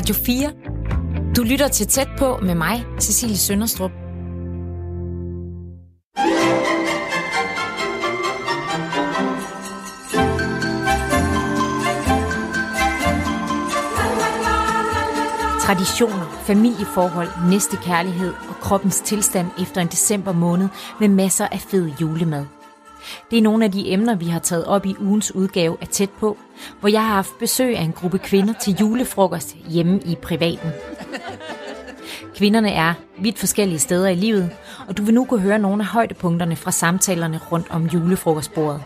Radio 4. Du lytter til Tæt på med mig, Cecilie Sønderstrup. Traditioner, familieforhold, næstekærlighed og kroppens tilstand efter en december måned med masser af fed julemad. Det er nogle af de emner, vi har taget op i ugens udgave af Tæt på, hvor jeg har haft besøg af en gruppe kvinder til julefrokost hjemme i privaten. Kvinderne er vidt forskellige steder i livet, og du vil nu kunne høre nogle af højdepunkterne fra samtalerne rundt om julefrokostbordet.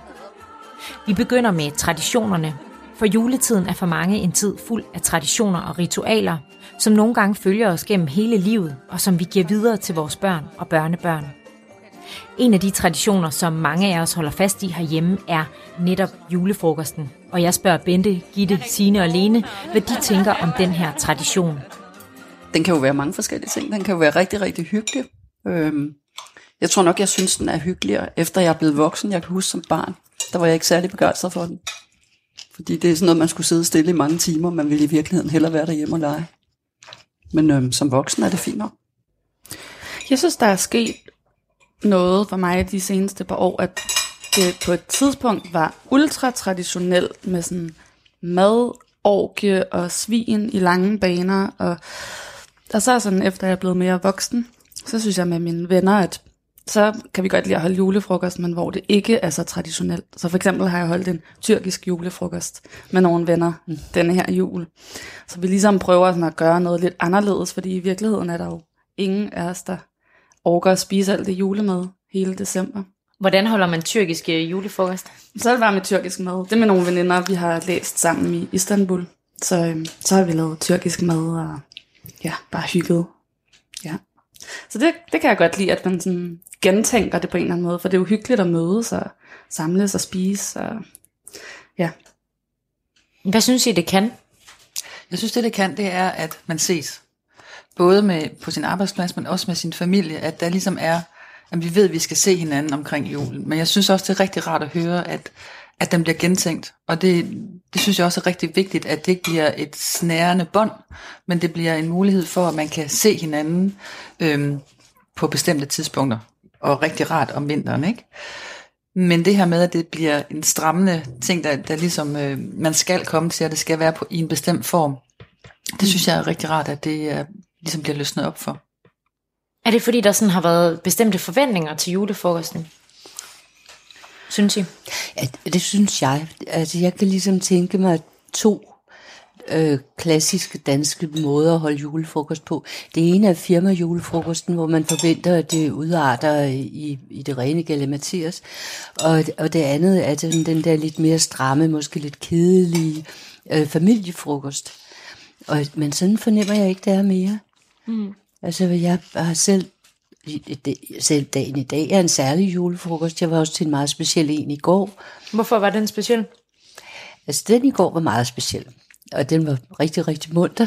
Vi begynder med traditionerne, for juletiden er for mange en tid fuld af traditioner og ritualer, som nogle gange følger os gennem hele livet, og som vi giver videre til vores børn og børnebørn. En af de traditioner, som mange af os holder fast i herhjemme, er netop julefrokosten. Og jeg spørger Bente, Gitte, Sine og Lene, hvad de tænker om den her tradition. Den kan jo være mange forskellige ting. Den kan jo være rigtig, rigtig hyggelig. Øhm, jeg tror nok, jeg synes, den er hyggeligere, efter jeg er blevet voksen. Jeg kan huske som barn, der var jeg ikke særlig begejstret for den. Fordi det er sådan noget, man skulle sidde stille i mange timer. Man ville i virkeligheden hellere være derhjemme og lege. Men øhm, som voksen er det fint nok. Jeg synes, der er sket noget for mig de seneste par år, at det på et tidspunkt var ultra traditionelt med sådan mad, orke og svin i lange baner. Og, og så sådan, efter jeg er blevet mere voksen, så synes jeg med mine venner, at så kan vi godt lide at holde julefrokost, men hvor det ikke er så traditionelt. Så for eksempel har jeg holdt en tyrkisk julefrokost med nogle venner mm. denne her jul. Så vi ligesom prøver sådan at gøre noget lidt anderledes, fordi i virkeligheden er der jo ingen af os, der orker at spise alt det julemad hele december. Hvordan holder man tyrkisk øh, julefrokost? Så er det bare med tyrkisk mad. Det er med nogle veninder, vi har læst sammen i Istanbul. Så, øhm, så har vi lavet tyrkisk mad og ja, bare hygget. Ja. Så det, det kan jeg godt lide, at man sådan gentænker det på en eller anden måde, for det er jo hyggeligt at mødes og samles og spise. Og, ja. Hvad synes I, det kan? Jeg synes, det det kan, det er, at man ses. Både med, på sin arbejdsplads, men også med sin familie. At der ligesom er, at vi ved, at vi skal se hinanden omkring julen. Men jeg synes også, det er rigtig rart at høre, at, at den bliver gentænkt. Og det, det synes jeg også er rigtig vigtigt, at det ikke bliver et snærende bånd, men det bliver en mulighed for, at man kan se hinanden øhm, på bestemte tidspunkter. Og rigtig rart om vinteren, ikke? Men det her med, at det bliver en strammende ting, der, der ligesom øh, man skal komme til, at det skal være på, i en bestemt form, det synes jeg er rigtig rart, at det er, ligesom bliver løsnet op for. Er det fordi, der sådan har været bestemte forventninger til julefrokosten? Synes I? Ja, det synes jeg. Altså, jeg kan ligesom tænke mig to øh, klassiske danske måder at holde julefrokost på. Det ene er firma julefrokosten, hvor man forventer, at det udarter i, i det rene galimatias. Og, og det andet er den, den der lidt mere stramme, måske lidt kedelige øh, familiefrokost. Og, men sådan fornemmer jeg ikke, det er mere. Mm. Altså, jeg har selv selv dagen i dag er en særlig julefrokost. Jeg var også til en meget speciel en i går. Hvorfor var den speciel? Altså, den i går var meget speciel, og den var rigtig, rigtig munter.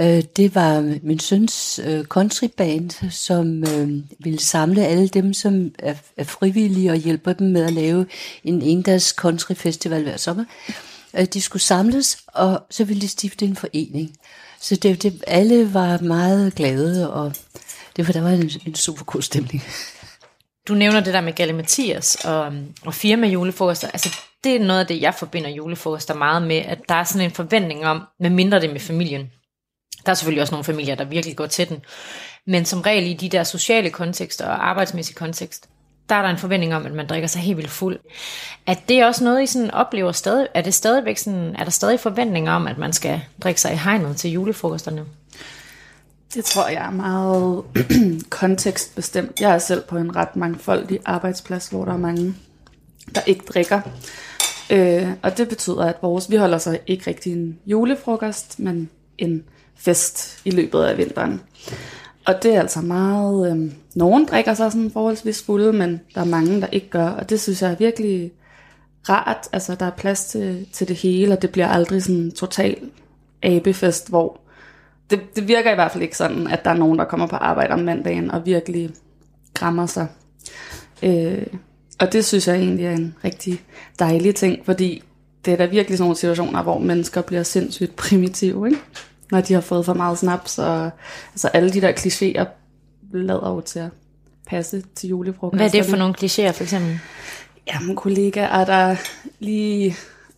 Øh, det var min søns øh, countryband, som øh, ville samle alle dem, som er frivillige og hjælper dem med at lave en endags countryfestival hver sommer. De skulle samles, og så ville de stifte en forening. Så det, det, alle var meget glade, og det var, der var en, en super god stemning. Du nævner det der med Galle Mathias og, og firma julefrokoster. Altså, det er noget af det, jeg forbinder julefrokoster meget med, at der er sådan en forventning om, med mindre det med familien. Der er selvfølgelig også nogle familier, der virkelig går til den. Men som regel i de der sociale kontekster og arbejdsmæssige kontekst, der er der en forventning om, at man drikker sig helt vildt fuld. At det også noget, I sådan oplever stadig? Er det stadigvæk sådan, er der stadig forventninger om, at man skal drikke sig i hegnet til julefrokosterne? Det tror jeg er meget kontekstbestemt. Jeg er selv på en ret mangfoldig arbejdsplads, hvor der er mange, der ikke drikker. Øh, og det betyder, at vores, vi holder så ikke rigtig en julefrokost, men en fest i løbet af vinteren. Og det er altså meget... Øh, nogen drikker sig sådan forholdsvis fulde, men der er mange, der ikke gør. Og det synes jeg er virkelig rart. Altså, der er plads til, til det hele, og det bliver aldrig sådan en total abefest, hvor det, det virker i hvert fald ikke sådan, at der er nogen, der kommer på arbejde om mandagen og virkelig grammer sig. Øh, og det synes jeg egentlig er en rigtig dejlig ting, fordi det er da virkelig sådan nogle situationer, hvor mennesker bliver sindssygt primitive, ikke? Når de har fået for meget snaps, og altså alle de der klichéer lader jo til at passe til julefrokost. Hvad er det for nogle klichéer, for eksempel? Jamen, kollegaer, der lige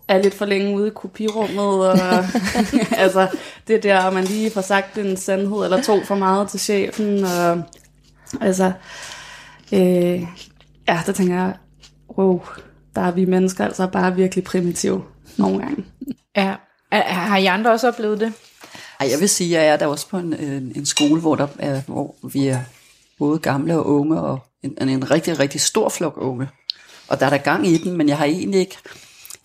er lidt for længe ude i kopirummet, og altså, det der, man lige får sagt en sandhed eller to for meget til chefen, og altså, øh, ja, der tænker jeg, wow, der er vi mennesker altså bare virkelig primitive nogle gange. Ja. Har I andre også oplevet det? Ej, jeg vil sige, at jeg er der også på en, en, en skole, hvor, der er, hvor vi er både gamle og unge, og en, en rigtig, rigtig stor flok unge. Og der er der gang i den, men jeg har egentlig ikke,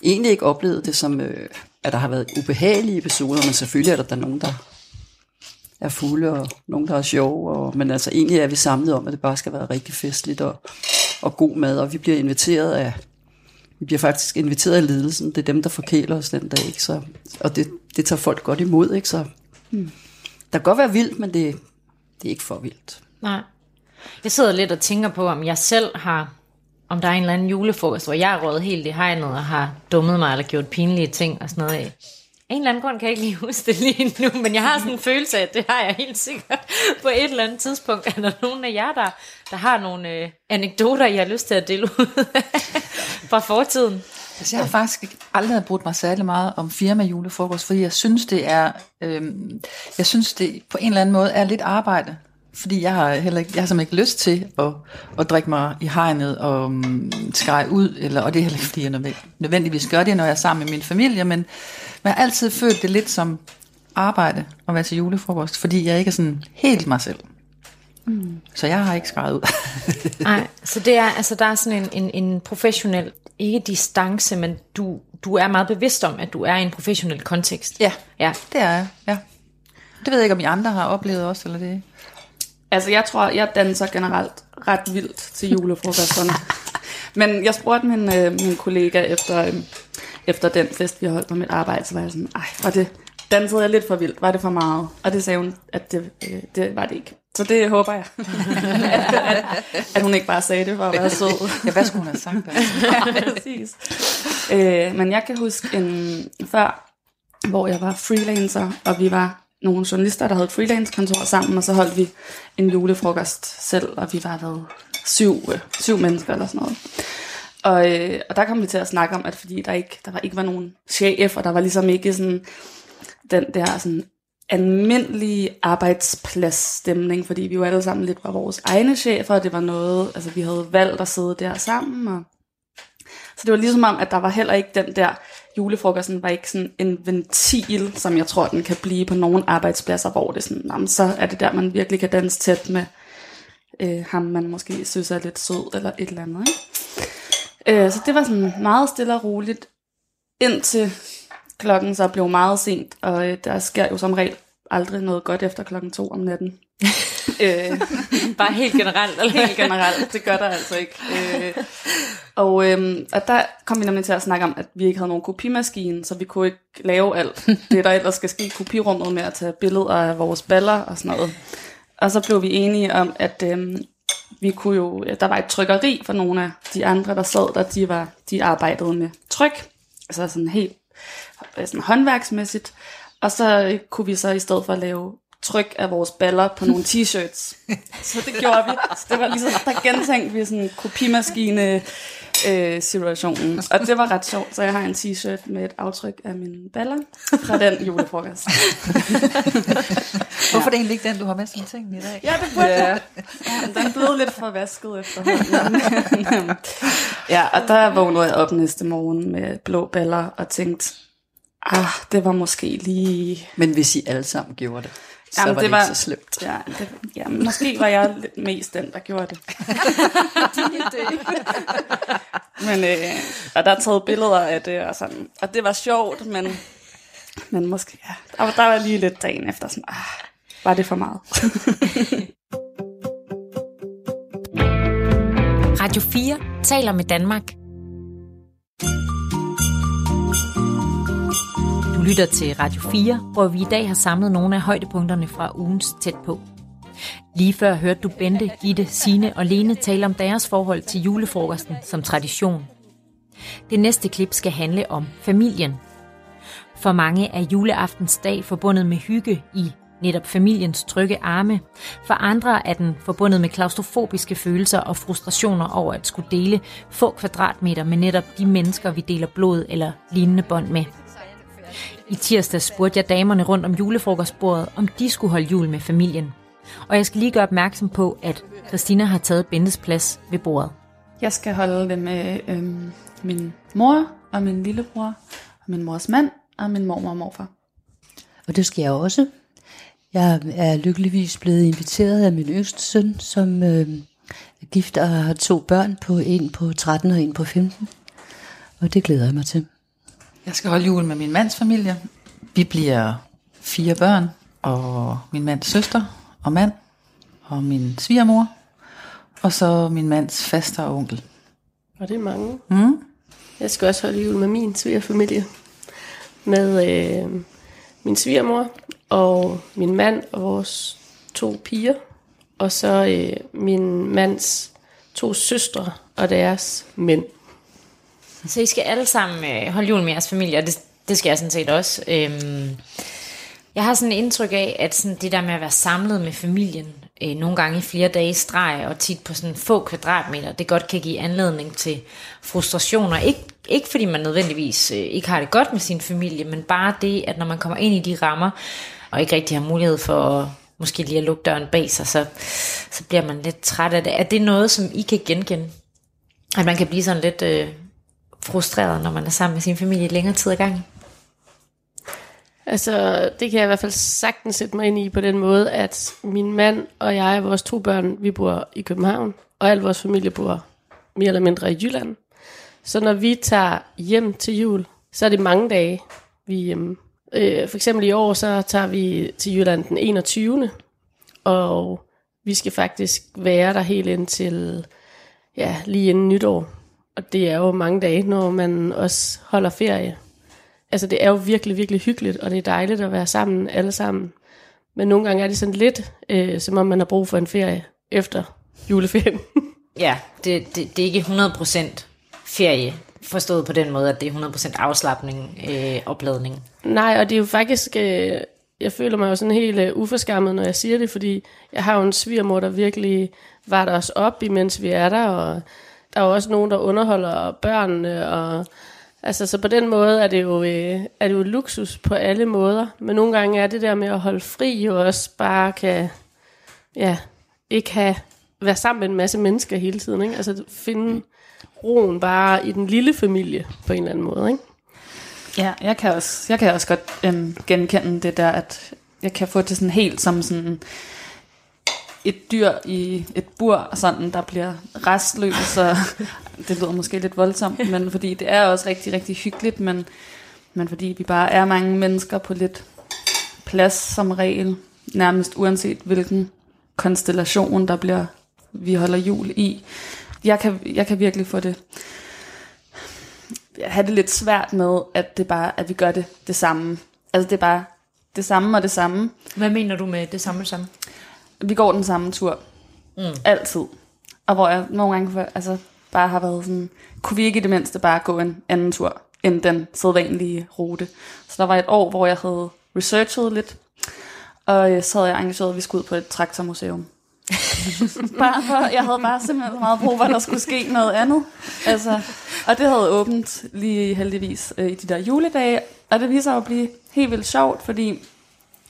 egentlig ikke oplevet det som, øh, at der har været ubehagelige episoder, men selvfølgelig er der, der nogen, der er fulde, og nogen, der er sjove, og, men altså egentlig er vi samlet om, at det bare skal være rigtig festligt og, og god mad, og vi bliver inviteret af, vi bliver faktisk inviteret af ledelsen, det er dem, der forkæler os den dag, ikke? Så, og det, det tager folk godt imod, ikke? Så Mm. der kan godt være vildt, men det, det er ikke for vildt. Nej. Jeg sidder lidt og tænker på, om jeg selv har, om der er en eller anden julefrokost, hvor jeg er røget helt i hegnet og har dummet mig eller gjort pinlige ting og sådan noget. Af en eller anden grund kan jeg ikke lige huske det lige nu, men jeg har sådan en følelse af, at det har jeg helt sikkert på et eller andet tidspunkt. Er der nogen af jer, der, der har nogle øh, anekdoter, jeg har lyst til at dele ud fra fortiden? Altså, jeg har faktisk aldrig brugt mig særlig meget om firma julefrokost, fordi jeg synes, det er, øhm, jeg synes, det på en eller anden måde er lidt arbejde. Fordi jeg har heller ikke, jeg har simpelthen ikke lyst til at, at drikke mig i hegnet og mm, um, skreje ud, eller, og det er heller ikke, fordi jeg nødvendigvis gør det, når jeg er sammen med min familie, men, men jeg har altid følt det lidt som arbejde at være til julefrokost, fordi jeg ikke er sådan helt mig selv. Mm. Så jeg har ikke skrejet ud. Nej, så det er, altså der er sådan en, en, en professionel, ikke distance, men du, du er meget bevidst om, at du er i en professionel kontekst. ja, Ja, det er jeg, ja. Det ved jeg ikke, om I andre har oplevet også, eller det Altså, jeg tror, jeg danser generelt ret vildt til julefrokosterne. Men jeg spurgte min, øh, min kollega efter, øh, efter den fest, vi holdt på mit arbejde, så var jeg sådan, ej, var det, dansede jeg lidt for vildt? Var det for meget? Og det sagde hun, at det, øh, det var det ikke. Så det håber jeg. at, at, at hun ikke bare sagde det for at være sød. Ja, hvad skulle hun have sagt? Altså? ja, præcis. Øh, men jeg kan huske en før, hvor jeg var freelancer, og vi var nogle journalister, der havde et freelance-kontor sammen, og så holdt vi en julefrokost selv, og vi var været syv, øh, syv mennesker eller sådan noget. Og, øh, og der kom vi til at snakke om, at fordi der ikke, der var ikke var nogen chef, og der var ligesom ikke sådan den der sådan almindelige arbejdspladsstemning, fordi vi jo alle sammen lidt var vores egne chefer, og det var noget, altså vi havde valgt at sidde der sammen, og så det var ligesom om, at der var heller ikke den der, julefrokosten var ikke sådan en ventil, som jeg tror, den kan blive på nogle arbejdspladser, hvor det sådan, jamen, så er det der, man virkelig kan danse tæt med øh, ham, man måske synes er lidt sød, eller et eller andet. Ikke? Øh, så det var sådan meget stille og roligt, indtil klokken så blev meget sent, og øh, der sker jo som regel aldrig noget godt efter klokken to om natten. øh, bare helt generelt. Eller? helt generelt. Det gør der altså ikke. Øh, og, øhm, og der kom vi nemlig til at snakke om, at vi ikke havde nogen kopimaskine, så vi kunne ikke lave alt det, der ellers skal ske i kopirummet med at tage billeder af vores baller og sådan noget. Og så blev vi enige om, at øhm, vi kunne jo, der var et trykkeri for nogle af de andre, der sad der, de, var, de arbejdede med tryk, altså sådan helt sådan håndværksmæssigt. Og så øh, kunne vi så i stedet for lave tryk af vores baller på nogle t-shirts. Så det gjorde vi. Så det var ligesom, der gentænkte vi sådan kopimaskine øh, situationen. Og det var ret sjovt, så jeg har en t-shirt med et aftryk af mine baller fra den julefrokost. Hvorfor er det egentlig ikke den, du har med som ting i dag? Ja, det burde ja. ja. Den er blevet lidt for vasket efterhånden. ja, og der vågnede jeg op næste morgen med blå baller og tænkte, ah, det var måske lige... Men hvis I alle sammen gjorde det, så Jamen, var det det, var- ikke så slemt. Ja, det, ja, måske var jeg lidt mest den, der gjorde det. men, øh, og der er taget billeder af det, og, sådan, og det var sjovt, men, men måske, ja, der, var, der var lige lidt dagen efter, sådan, ah, var det for meget? Radio 4 taler med Danmark. Du lytter til Radio 4, hvor vi i dag har samlet nogle af højdepunkterne fra ugens tæt på. Lige før hørte du Bente, Gitte, Sine og Lene tale om deres forhold til julefrokosten som tradition. Det næste klip skal handle om familien. For mange er juleaftens dag forbundet med hygge i netop familiens trygge arme. For andre er den forbundet med klaustrofobiske følelser og frustrationer over at skulle dele få kvadratmeter med netop de mennesker, vi deler blod eller lignende bånd med. I tirsdag spurgte jeg damerne rundt om julefrokostbordet, om de skulle holde jul med familien. Og jeg skal lige gøre opmærksom på, at Christina har taget Bentes plads ved bordet. Jeg skal holde det med øhm, min mor og min lillebror, og min mors mand og min mormor og morfar. Og det skal jeg også. Jeg er lykkeligvis blevet inviteret af min yngste søn, som øh, er gift og har to børn, på en på 13 og en på 15. Og det glæder jeg mig til. Jeg skal holde jul med min mands familie. Vi bliver fire børn, og min mands søster og mand, og min svigermor, og så min mands faster og onkel. Og det er mange. Mm. Jeg skal også holde jul med min svigerfamilie. Med øh, min svigermor og min mand og vores to piger. Og så øh, min mands to søstre og deres mænd. Så I skal alle sammen øh, holde jul med jeres familie, og det, det skal jeg sådan set også. Øhm, jeg har sådan et indtryk af, at sådan det der med at være samlet med familien, øh, nogle gange i flere dage i streg, og tit på sådan få kvadratmeter, det godt kan give anledning til frustrationer. Ikke, ikke fordi man nødvendigvis øh, ikke har det godt med sin familie, men bare det, at når man kommer ind i de rammer, og ikke rigtig har mulighed for at måske lige at lukke døren bag sig, så, så bliver man lidt træt af det. Er det noget, som I kan genkende? At man kan blive sådan lidt øh, frustreret, når man er sammen med sin familie i længere tid ad gangen? Altså, det kan jeg i hvert fald sagtens sætte mig ind i på den måde, at min mand og jeg og vores to børn, vi bor i København, og al vores familie bor mere eller mindre i Jylland. Så når vi tager hjem til jul, så er det mange dage, vi er hjemme. Øh, for eksempel i år, så tager vi til Jylland den 21. Og vi skal faktisk være der helt indtil, ja, lige inden nytår. Og det er jo mange dage, når man også holder ferie. Altså det er jo virkelig, virkelig hyggeligt, og det er dejligt at være sammen, alle sammen. Men nogle gange er det sådan lidt, øh, som om man har brug for en ferie efter juleferien. Ja, det, det, det er ikke 100% ferie, forstået på den måde, at det er 100% afslappning, øh, opladning. Nej, og det er jo faktisk, øh, jeg føler mig jo sådan helt øh, uforskammet, når jeg siger det, fordi jeg har jo en svigermor, der virkelig varter os op, imens vi er der, og der er jo også nogen, der underholder børnene, og altså så på den måde er det jo, øh, er det jo luksus på alle måder, men nogle gange er det der med at holde fri jo også bare kan, ja, ikke have, være sammen med en masse mennesker hele tiden, ikke? altså finde roen bare i den lille familie på en eller anden måde, ikke? Ja, jeg kan også, jeg kan også godt øhm, genkende det der, at jeg kan få det sådan helt som sådan et dyr i et bur, sådan, der bliver restløs, og det lyder måske lidt voldsomt, men fordi det er også rigtig, rigtig hyggeligt, men, men fordi vi bare er mange mennesker på lidt plads som regel, nærmest uanset hvilken konstellation, der bliver, vi holder jul i. Jeg kan, jeg kan virkelig få det have det lidt svært med, at det bare, at vi gør det det samme. Altså det er bare det samme og det samme. Hvad mener du med det samme samme? Vi går den samme tur. Mm. Altid. Og hvor jeg nogle gange for, altså, bare har været sådan, kunne vi ikke i det mindste bare gå en anden tur, end den sædvanlige rute. Så der var et år, hvor jeg havde researchet lidt, og øh, så havde jeg engageret, at vi skulle ud på et traktormuseum. bare for, jeg havde bare simpelthen så meget brug for, at der skulle ske noget andet. Altså, og det havde åbent lige heldigvis øh, i de der juledage, og det viser at blive helt vildt sjovt, fordi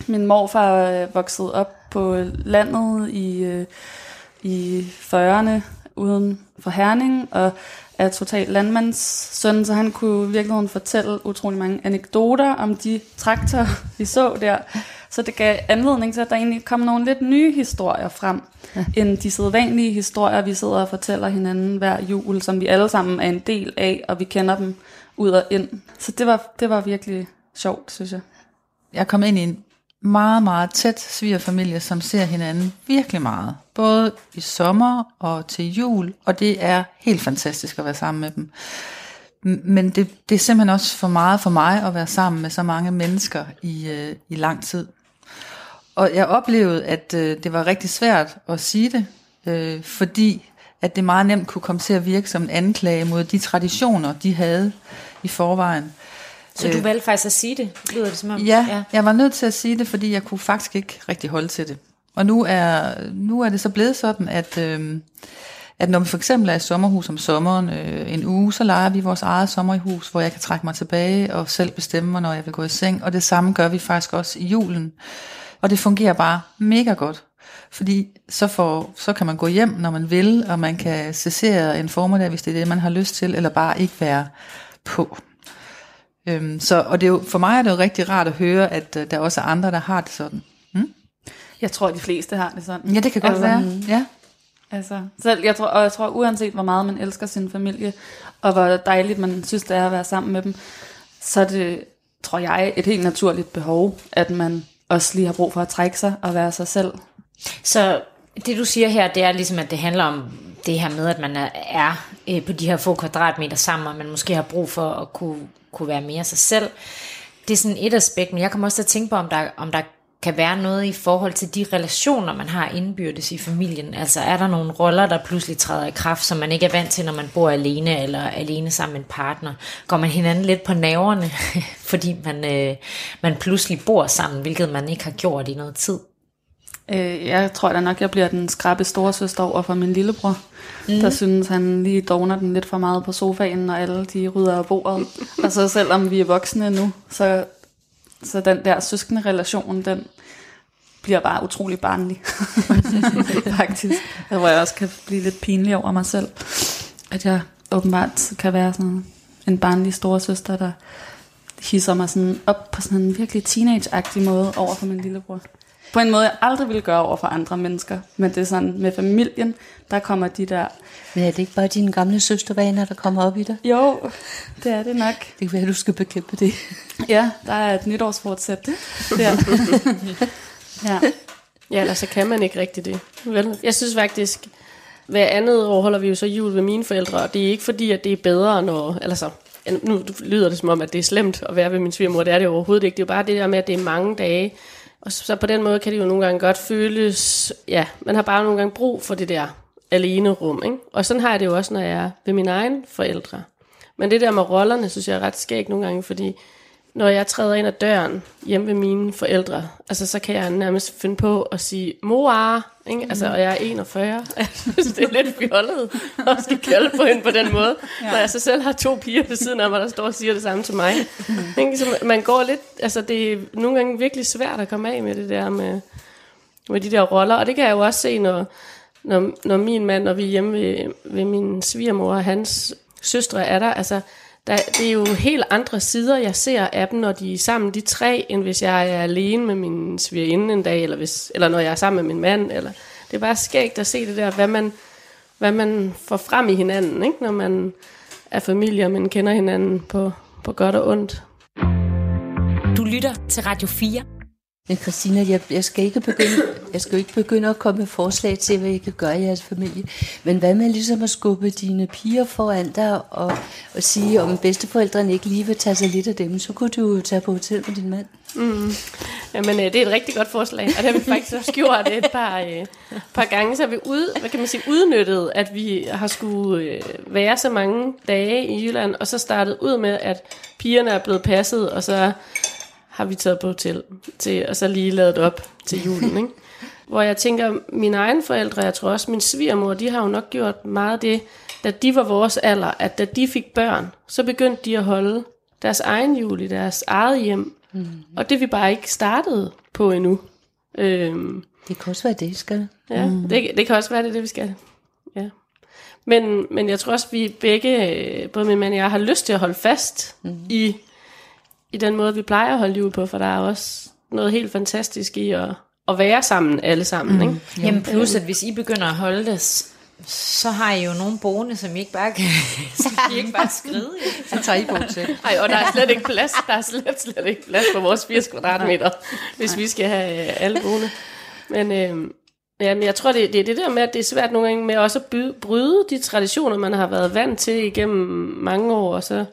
min morfar øh, voksede op på landet i, øh, i 40'erne uden for Herning, og er totalt landmandssøn, så han kunne i virkeligheden fortælle utrolig mange anekdoter om de traktorer, vi så der. Så det gav anledning til, at der egentlig kom nogle lidt nye historier frem, ja. end de sædvanlige historier, vi sidder og fortæller hinanden hver jul, som vi alle sammen er en del af, og vi kender dem ud og ind. Så det var, det var virkelig sjovt, synes jeg. Jeg kom ind i en meget, meget tæt svigerfamilie, som ser hinanden virkelig meget. Både i sommer og til jul, og det er helt fantastisk at være sammen med dem. Men det, det er simpelthen også for meget for mig at være sammen med så mange mennesker i, øh, i lang tid. Og jeg oplevede, at øh, det var rigtig svært at sige det, øh, fordi at det meget nemt kunne komme til at virke som en anklage mod de traditioner, de havde i forvejen. Så du valgte faktisk at sige det, lyder det som om? Ja, ja, jeg var nødt til at sige det, fordi jeg kunne faktisk ikke rigtig holde til det. Og nu er, nu er det så blevet sådan, at, øh, at når vi for eksempel er i sommerhus om sommeren øh, en uge, så leger vi vores eget sommerhus, hvor jeg kan trække mig tilbage og selv bestemme, når jeg vil gå i seng. Og det samme gør vi faktisk også i julen. Og det fungerer bare mega godt. Fordi så, får, så kan man gå hjem, når man vil, og man kan se en formiddag, hvis det er det, man har lyst til, eller bare ikke være på. Øhm, så, og det er jo, for mig er det jo rigtig rart at høre, at uh, der også er andre, der har det sådan. Hmm? Jeg tror, at de fleste har det sådan. Ja, det kan godt Altså, være. Ja. Altså, selv, jeg tror, og jeg tror, uanset hvor meget man elsker sin familie, og hvor dejligt man synes, det er at være sammen med dem, så er det, tror jeg, et helt naturligt behov, at man også lige har brug for at trække sig og være sig selv. Så det du siger her, det er ligesom, at det handler om det her med, at man er, er øh, på de her få kvadratmeter sammen, og man måske har brug for at kunne, kunne være mere sig selv. Det er sådan et aspekt, men jeg kommer også til at tænke på, om der, om der kan være noget i forhold til de relationer, man har indbyrdes i familien. Altså er der nogle roller, der pludselig træder i kraft, som man ikke er vant til, når man bor alene eller alene sammen med en partner? Går man hinanden lidt på naverne, fordi man, øh, man pludselig bor sammen, hvilket man ikke har gjort i noget tid? Øh, jeg tror da nok, jeg bliver den skrabe storesøster over for min lillebror, mm. der synes, han lige dogner den lidt for meget på sofaen, når alle de rydder af bordet. og så selvom vi er voksne nu, så, så den der søskende relation, den bliver bare utrolig barnlig. Faktisk. Hvor jeg også kan blive lidt pinlig over mig selv. At jeg åbenbart kan være sådan en barnlig storesøster, der hisser mig sådan op på sådan en virkelig teenage-agtig måde over for min lillebror. På en måde, jeg aldrig ville gøre over for andre mennesker. Men det er sådan, med familien, der kommer de der... Men er det ikke bare dine gamle søstervaner, der kommer op i dig? Jo, det er det nok. Det kan være, du skal bekæmpe det. Ja, der er et nytårsfortsæt. Der. ja. Ja, eller så kan man ikke rigtig det. Vel? Jeg synes faktisk, hver andet år holder vi jo så jul ved mine forældre, og det er ikke fordi, at det er bedre, når... Eller så, nu lyder det som om, at det er slemt at være ved min svigermor. Det er det overhovedet ikke. Det er jo bare det der med, at det er mange dage. Og så på den måde kan det jo nogle gange godt føles... Ja, man har bare nogle gange brug for det der alene rum. Ikke? Og sådan har jeg det jo også, når jeg er ved mine egne forældre. Men det der med rollerne, synes jeg er ret skægt nogle gange, fordi når jeg træder ind ad døren hjemme ved mine forældre, altså så kan jeg nærmest finde på at sige, mor, ikke? Altså, og jeg er 41. Jeg synes, det er lidt fjollet at skal kalde på hende på den måde, ja. når jeg så selv har to piger ved siden af mig, der står og siger det samme til mig. Ikke? Så man går lidt, altså det er nogle gange virkelig svært at komme af med det der med, med de der roller, og det kan jeg jo også se, når, når, når min mand, når vi er hjemme ved, ved min svigermor og hans søstre er der, altså der, det er jo helt andre sider, jeg ser af dem, når de er sammen, de tre, end hvis jeg er alene med min svigerinde en dag, eller, hvis, eller når jeg er sammen med min mand. Eller, det er bare skægt at se det der, hvad man, hvad man får frem i hinanden, ikke? når man er familie, og man kender hinanden på, på godt og ondt. Du lytter til Radio 4. Men Christina, jeg, jeg, skal ikke begynde, jeg skal ikke begynde at komme med forslag til, hvad I kan gøre i jeres familie. Men hvad med ligesom at skubbe dine piger foran dig og, og sige, om bedsteforældrene ikke lige vil tage sig lidt af dem, så kunne du jo tage på hotel med din mand. Mm. Jamen, øh, det er et rigtig godt forslag, og det har vi faktisk også gjort øh, et par, øh, par gange, så vi ud, hvad kan man sige, udnyttet, at vi har skulle øh, være så mange dage i Jylland, og så startet ud med, at pigerne er blevet passet, og så har vi taget på hotel, til, og så lige lavet op til julen, ikke? Hvor jeg tænker, mine egne forældre, jeg tror også min svigermor, de har jo nok gjort meget det, da de var vores alder, at da de fik børn, så begyndte de at holde deres egen jul i deres eget hjem. Mm. Og det vi bare ikke startet på endnu. Øhm, Det kan også være det, I skal. ja, mm. det, det kan også være, det det, vi skal. Ja. Men, men jeg tror også, vi begge, øh, både min mand og jeg, har lyst til at holde fast mm. i, i den måde, vi plejer at holde jul på, for der er også noget helt fantastisk i at, at være sammen alle sammen. Mm. Ikke? Jamen plus, at hvis I begynder at holde det, så har I jo nogle boende, som I ikke bare kan, som I ikke bare skride i. Så tager I på hotel. Ej, og der er slet ikke plads, der er slet, slet ikke plads på vores 80 kvadratmeter, hvis vi skal have øh, alle boende. Men, øh, ja, men jeg tror, det, det er det der med, at det er svært nogle gange med også at by, bryde de traditioner, man har været vant til igennem mange år. Og så,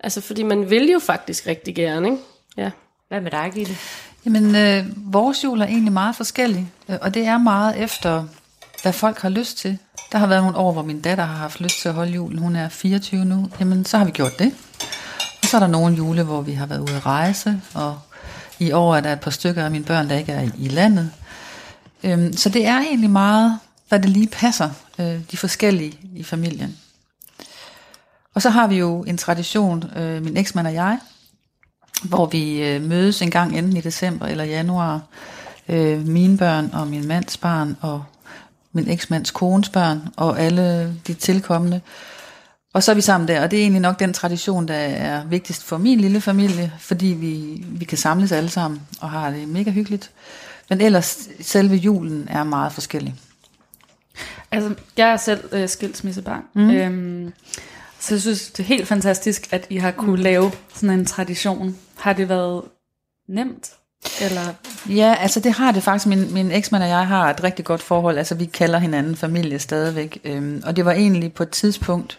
altså, fordi man vil jo faktisk rigtig gerne, ikke? Ja. Hvad med dig, Gitte? Jamen, øh, vores jul er egentlig meget forskellig, øh, og det er meget efter, hvad folk har lyst til. Der har været nogle år, hvor min datter har haft lyst til at holde julen. Hun er 24 nu. Jamen, så har vi gjort det. Og så er der nogle jule, hvor vi har været ude at rejse, og i år er der et par stykker af mine børn, der ikke er i, i landet. Øhm, så det er egentlig meget, hvad det lige passer, øh, de forskellige i familien. Og så har vi jo en tradition, øh, min eksmand og jeg, hvor vi øh, mødes en gang enten i december eller januar. Øh, mine børn og min mands barn og min eksmands kones børn og alle de tilkommende. Og så er vi sammen der, og det er egentlig nok den tradition, der er vigtigst for min lille familie, fordi vi, vi kan samles alle sammen og har det mega hyggeligt. Men ellers, selve julen er meget forskellig. Altså, jeg er selv øh, skilsmissebarn. Mm. Øhm, så jeg synes, det er helt fantastisk, at I har kunne lave sådan en tradition. Har det været nemt? Eller? Ja, altså det har det faktisk. Min, min eksmand og jeg har et rigtig godt forhold. Altså vi kalder hinanden familie stadigvæk. Øhm, og det var egentlig på et tidspunkt,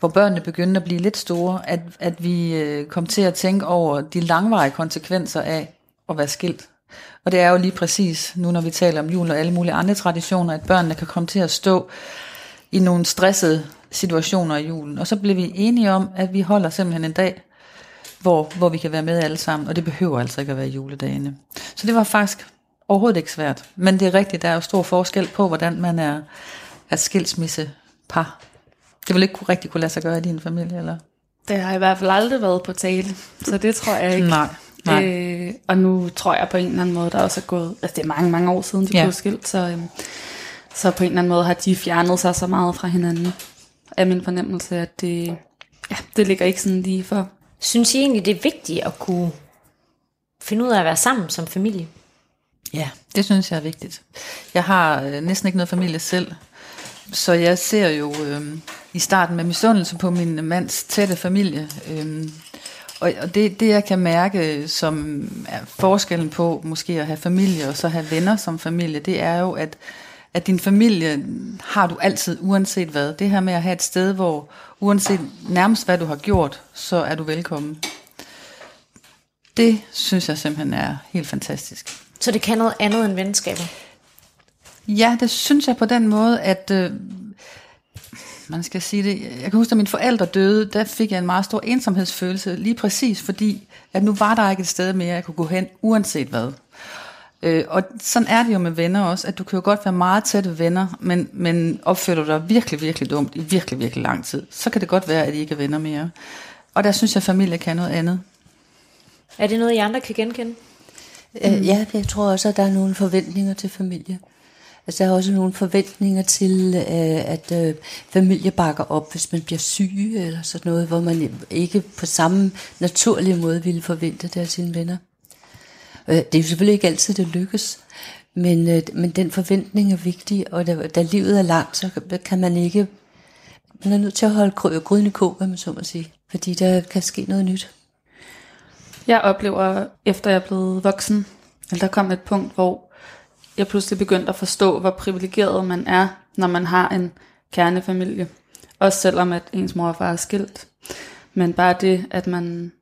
hvor børnene begyndte at blive lidt store, at, at vi øh, kom til at tænke over de langvarige konsekvenser af at være skilt. Og det er jo lige præcis nu, når vi taler om jul og alle mulige andre traditioner, at børnene kan komme til at stå i nogle stressede situationer i julen. Og så blev vi enige om, at vi holder simpelthen en dag, hvor, hvor vi kan være med alle sammen, og det behøver altså ikke at være juledagene. Så det var faktisk overhovedet ikke svært. Men det er rigtigt, der er jo stor forskel på, hvordan man er, er skilsmissepar. Det vil ikke kunne rigtig kunne lade sig gøre i din familie, eller? Det har i hvert fald aldrig været på tale, så det tror jeg ikke. Nej. Nej. Øh, og nu tror jeg på en eller anden måde, der også er gået, altså det er mange, mange år siden, de Ja. blev skilt, så, øhm, så på en eller anden måde har de fjernet sig så meget fra hinanden. Er min fornemmelse, at det, ja, det ligger ikke sådan lige for. Synes I egentlig, det er vigtigt at kunne finde ud af at være sammen som familie? Ja, det synes jeg er vigtigt. Jeg har øh, næsten ikke noget familie selv, så jeg ser jo øh, i starten med misundelse på min mands tætte familie. Øh, og og det, det jeg kan mærke, som er forskellen på måske at have familie og så have venner som familie, det er jo, at, at din familie har du altid, uanset hvad. Det her med at have et sted, hvor uanset nærmest hvad du har gjort, så er du velkommen. Det synes jeg simpelthen er helt fantastisk. Så det kan noget andet end venskaber? Ja, det synes jeg på den måde, at øh, man skal sige det. Jeg kan huske, da mine forældre døde, der fik jeg en meget stor ensomhedsfølelse, lige præcis fordi, at nu var der ikke et sted mere, jeg kunne gå hen, uanset hvad. Øh, og sådan er det jo med venner også, at du kan jo godt være meget tætte venner, men, men opfører du dig virkelig, virkelig dumt i virkelig, virkelig lang tid, så kan det godt være, at I ikke er venner mere. Og der synes jeg, at familie kan noget andet. Er det noget, I andre kan genkende? Øh, ja, jeg tror også, at der er nogle forventninger til familie. Altså, der er også nogle forventninger til, øh, at øh, familie bakker op, hvis man bliver syg eller sådan noget, hvor man ikke på samme naturlige måde ville forvente det af sine venner. Øh, det er jo selvfølgelig ikke altid, det lykkes, men, øh, men den forventning er vigtig, og da, da livet er langt, så kan man ikke... Man er nødt til at holde gry- gryden i kog, hvad man så må sige, fordi der kan ske noget nyt. Jeg oplever, efter jeg er blevet voksen, at der kom et punkt, hvor jeg pludselig begyndte at forstå, hvor privilegeret man er, når man har en kernefamilie. Også selvom at ens mor og far er skilt. Men bare det, at man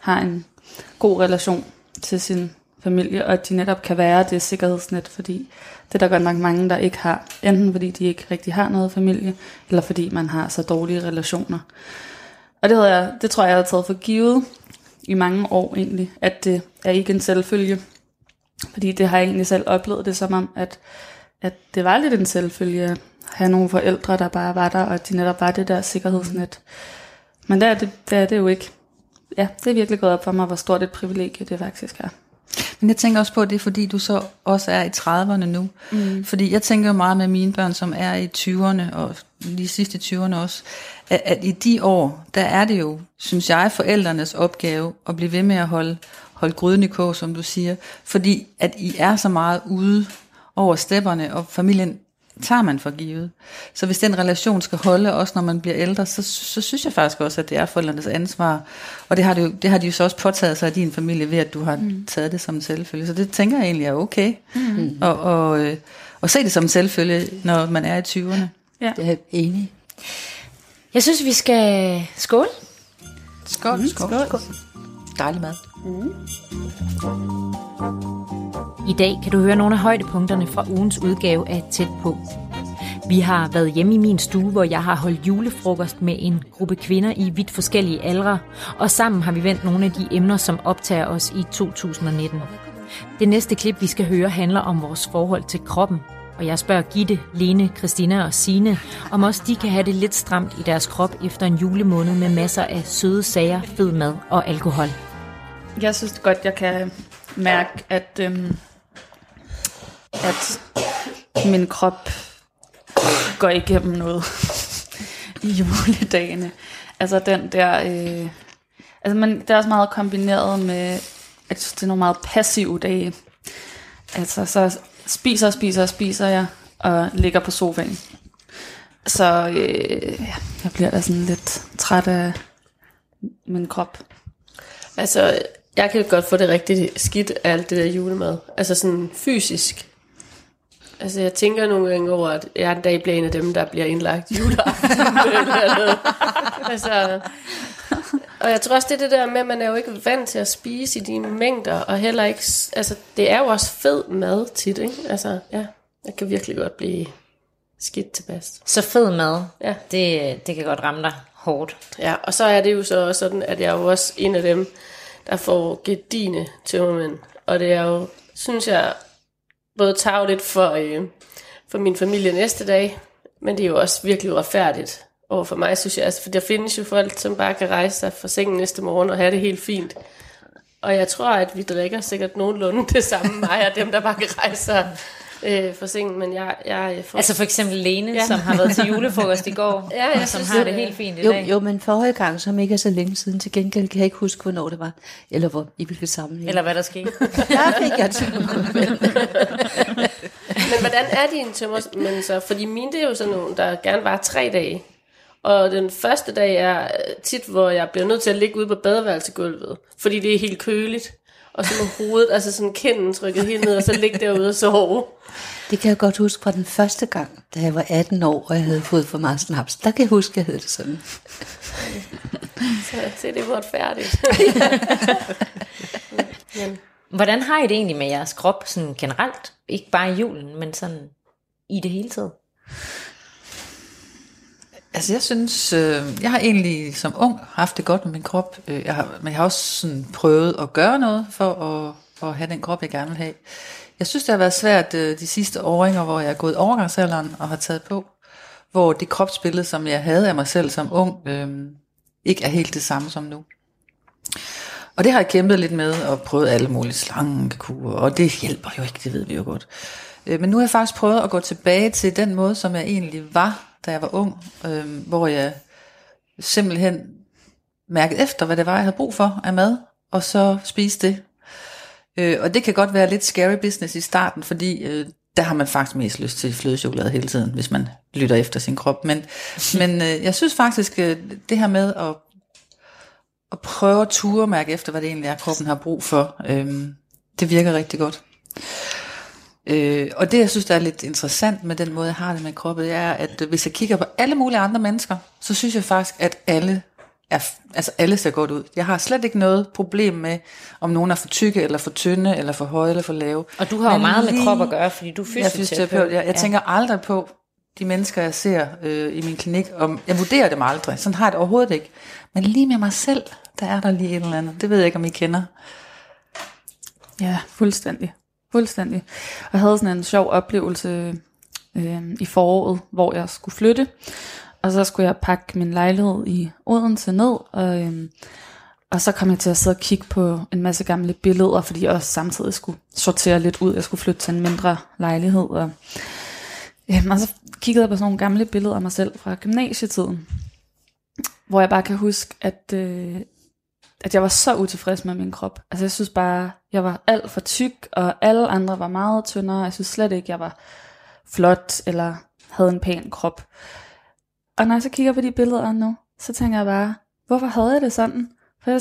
har en god relation til sin familie, og at de netop kan være det sikkerhedsnet, fordi det er der godt nok mange, der ikke har. Enten fordi de ikke rigtig har noget familie, eller fordi man har så dårlige relationer. Og det, havde jeg, det tror jeg, jeg har taget for givet i mange år egentlig, at det er ikke en selvfølge. Fordi det har jeg egentlig selv oplevet det som om, at, at det var lidt en selvfølge at have nogle forældre, der bare var der, og de netop var det der sikkerhedsnet. Men det er det, der er det jo ikke. Ja, det er virkelig gået op for mig, hvor stort et privilegie det faktisk er. Men jeg tænker også på, at det er fordi, du så også er i 30'erne nu. Mm. Fordi jeg tænker jo meget med mine børn, som er i 20'erne, og lige sidst i 20'erne også, at, at i de år, der er det jo, synes jeg, forældrenes opgave at blive ved med at holde, holde gryden i kog, som du siger. Fordi at I er så meget ude over stepperne, og familien tager man for givet. Så hvis den relation skal holde, også når man bliver ældre, så, så synes jeg faktisk også, at det er forældrenes ansvar. Og det har, det jo, det har de jo så også påtaget sig af din familie, ved at du har mm. taget det som en selvfølge. Så det tænker jeg egentlig er okay. Mm. Og, og, øh, og se det som en selvfølge, når man er i 20'erne. Ja. Det er jeg enig. Jeg synes, vi skal skåle. Skål. Mm, skål. skål. Dejlig mad. I dag kan du høre nogle af højdepunkterne fra ugens udgave af Tæt på. Vi har været hjemme i min stue, hvor jeg har holdt julefrokost med en gruppe kvinder i vidt forskellige aldre, og sammen har vi vendt nogle af de emner, som optager os i 2019. Det næste klip, vi skal høre, handler om vores forhold til kroppen. Og jeg spørger Gitte, Lene, Christina og Sine, om også de kan have det lidt stramt i deres krop efter en julemåned med masser af søde sager, fed mad og alkohol. Jeg synes godt, jeg kan mærke, at, øhm, at min krop går igennem noget i juledagene. Altså den der... Øh, altså man, det er også meget kombineret med, at det er nogle meget passive dage. Altså så spiser og spiser og spiser jeg, og ligger på sofaen. Så øh, jeg bliver da sådan lidt træt af min krop. Altså, jeg kan godt få det rigtig skidt af alt det der julemad. Altså sådan fysisk. Altså, jeg tænker nogle gange over, at jeg en dag bliver en af dem, der bliver indlagt juleaften. altså, og jeg tror også, det er det der med, at man er jo ikke vant til at spise i de mængder, og heller ikke, altså, det er jo også fed mad tit, ikke? Altså, ja, jeg kan virkelig godt blive skidt tilpas. Så fed mad, Ja. det, det kan godt ramme dig hårdt. Ja, og så er det jo så også sådan, at jeg er jo også en af dem, der får gedine tømmermænd. Og det er jo, synes jeg, både tageligt for, øh, for min familie næste dag, men det er jo også virkelig uretfærdigt over for mig, synes jeg. Altså, for der findes jo folk, som bare kan rejse sig fra sengen næste morgen og have det helt fint. Og jeg tror, at vi drikker sikkert nogenlunde det samme, mig og dem, der bare kan rejse sig øh, fra sengen. Men jeg, jeg får... Altså for eksempel Lene, ja. Ja. som har været til julefrokost i går, Ja, jeg og som synes, har det- det helt fint i Jo, dag. jo, men forrige gang, som ikke er så længe siden, til gengæld kan jeg ikke huske, hvornår det var, eller hvor, i hvilket sammenhæng. Eller hvad der skete. der fik jeg til Men hvordan er dine tømmermænd så? Fordi mine, det er jo sådan nogle, der gerne var tre dage. Og den første dag er tit, hvor jeg bliver nødt til at ligge ude på badeværelsegulvet, fordi det er helt køligt. Og så med hovedet, altså sådan kinden trykket helt ned, og så ligge derude og sove. Det kan jeg godt huske fra den første gang, da jeg var 18 år, og jeg havde fået for meget snaps. Der kan jeg huske, at jeg havde det sådan. Så se, det er færdigt. Men Hvordan har I det egentlig med jeres krop sådan generelt? Ikke bare i julen, men sådan i det hele taget? Altså jeg synes, øh, jeg har egentlig som ung haft det godt med min krop, øh, jeg har, men jeg har også sådan prøvet at gøre noget for at, for at have den krop, jeg gerne vil have. Jeg synes, det har været svært øh, de sidste åringer, hvor jeg er gået overgangsalderen og har taget på, hvor det kropsbillede, som jeg havde af mig selv som ung, øh, ikke er helt det samme som nu. Og det har jeg kæmpet lidt med, og prøvet alle mulige slangekurer, og det hjælper jo ikke, det ved vi jo godt. Øh, Men nu har jeg faktisk prøvet at gå tilbage til den måde, som jeg egentlig var, da jeg var ung, øh, hvor jeg simpelthen mærkede efter, hvad det var, jeg havde brug for af mad, og så spiste det. Øh, og det kan godt være lidt scary business i starten, fordi øh, der har man faktisk mest lyst til flødechokolade hele tiden, hvis man lytter efter sin krop. Men, men øh, jeg synes faktisk, øh, det her med at, at prøve at ture mærke efter, hvad det egentlig er, kroppen har brug for, øh, det virker rigtig godt. Øh, og det, jeg synes, der er lidt interessant med den måde, jeg har det med kroppen, det er, at hvis jeg kigger på alle mulige andre mennesker, så synes jeg faktisk, at alle er, altså alle ser godt ud. Jeg har slet ikke noget problem med, om nogen er for tykke, eller for tynde, eller for høje, eller for lave. Og du har jo Men meget med lige- krop at gøre, fordi du er Jeg er fysioterapeut. fysioterapeut. Jeg, jeg ja. tænker aldrig på de mennesker, jeg ser øh, i min klinik. Om, jeg vurderer dem aldrig. Sådan har jeg det overhovedet ikke. Men lige med mig selv, der er der lige et eller andet. Det ved jeg ikke, om I kender. Ja, fuldstændig. Fuldstændig. Og jeg havde sådan en sjov oplevelse øh, i foråret, hvor jeg skulle flytte. Og så skulle jeg pakke min lejlighed i Odense ned, og, øh, og så kom jeg til at sidde og kigge på en masse gamle billeder, fordi jeg også samtidig skulle sortere lidt ud. Jeg skulle flytte til en mindre lejlighed, og, øh, og så kiggede jeg på sådan nogle gamle billeder af mig selv fra gymnasietiden, hvor jeg bare kan huske, at, øh, at jeg var så utilfreds med min krop. Altså jeg synes bare, jeg var alt for tyk, og alle andre var meget tyndere. Jeg synes slet ikke, jeg var flot, eller havde en pæn krop. Og når jeg så kigger på de billeder nu, så tænker jeg bare, hvorfor havde jeg det sådan? For jeg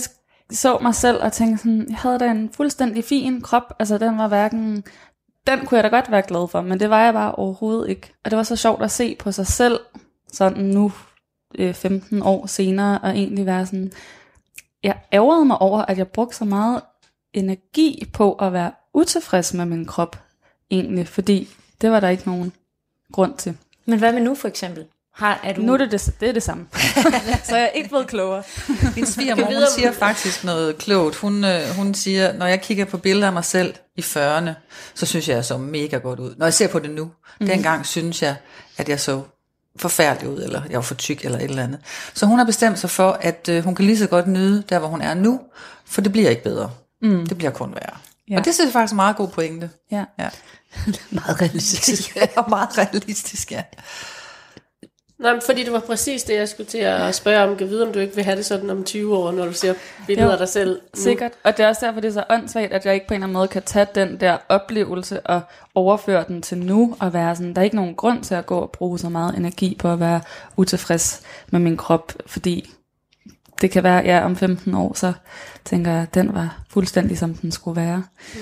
så mig selv og tænkte sådan, jeg havde da en fuldstændig fin krop. Altså den var hverken, den kunne jeg da godt være glad for, men det var jeg bare overhovedet ikke. Og det var så sjovt at se på sig selv, sådan nu øh, 15 år senere, og egentlig være sådan, jeg ærgerede mig over, at jeg brugte så meget energi på at være utilfreds med min krop, egentlig, fordi det var der ikke nogen grund til. Men hvad med nu for eksempel? Har, er du... Nu er det det, det, er det samme. så jeg er ikke blevet klogere. Min svigermor, hun siger faktisk noget klogt. Hun, øh, hun siger, når jeg kigger på billeder af mig selv i 40'erne, så synes jeg, jeg så mega godt ud. Når jeg ser på det nu, mm. dengang synes jeg, at jeg så forfærdelig ud, eller jeg var for tyk, eller et eller andet. Så hun har bestemt sig for, at øh, hun kan lige så godt nyde der, hvor hun er nu, for det bliver ikke bedre. Mm. Det bliver kun værre. Ja. Og det synes jeg faktisk er meget god pointe. Ja. ja. Meget realistisk. ja, meget realistisk, ja. Nej, men fordi det var præcis det, jeg skulle til at spørge om. Kan vide, om du ikke vil have det sådan om 20 år, når du ser billeder af dig selv. Nu. Sikkert. Og det er også derfor, det er så åndssvagt, at jeg ikke på en eller anden måde kan tage den der oplevelse og overføre den til nu. Og være sådan, der er ikke nogen grund til at gå og bruge så meget energi på at være utilfreds med min krop. Fordi det kan være, ja, om 15 år, så tænker jeg, at den var fuldstændig, som den skulle være. Mm.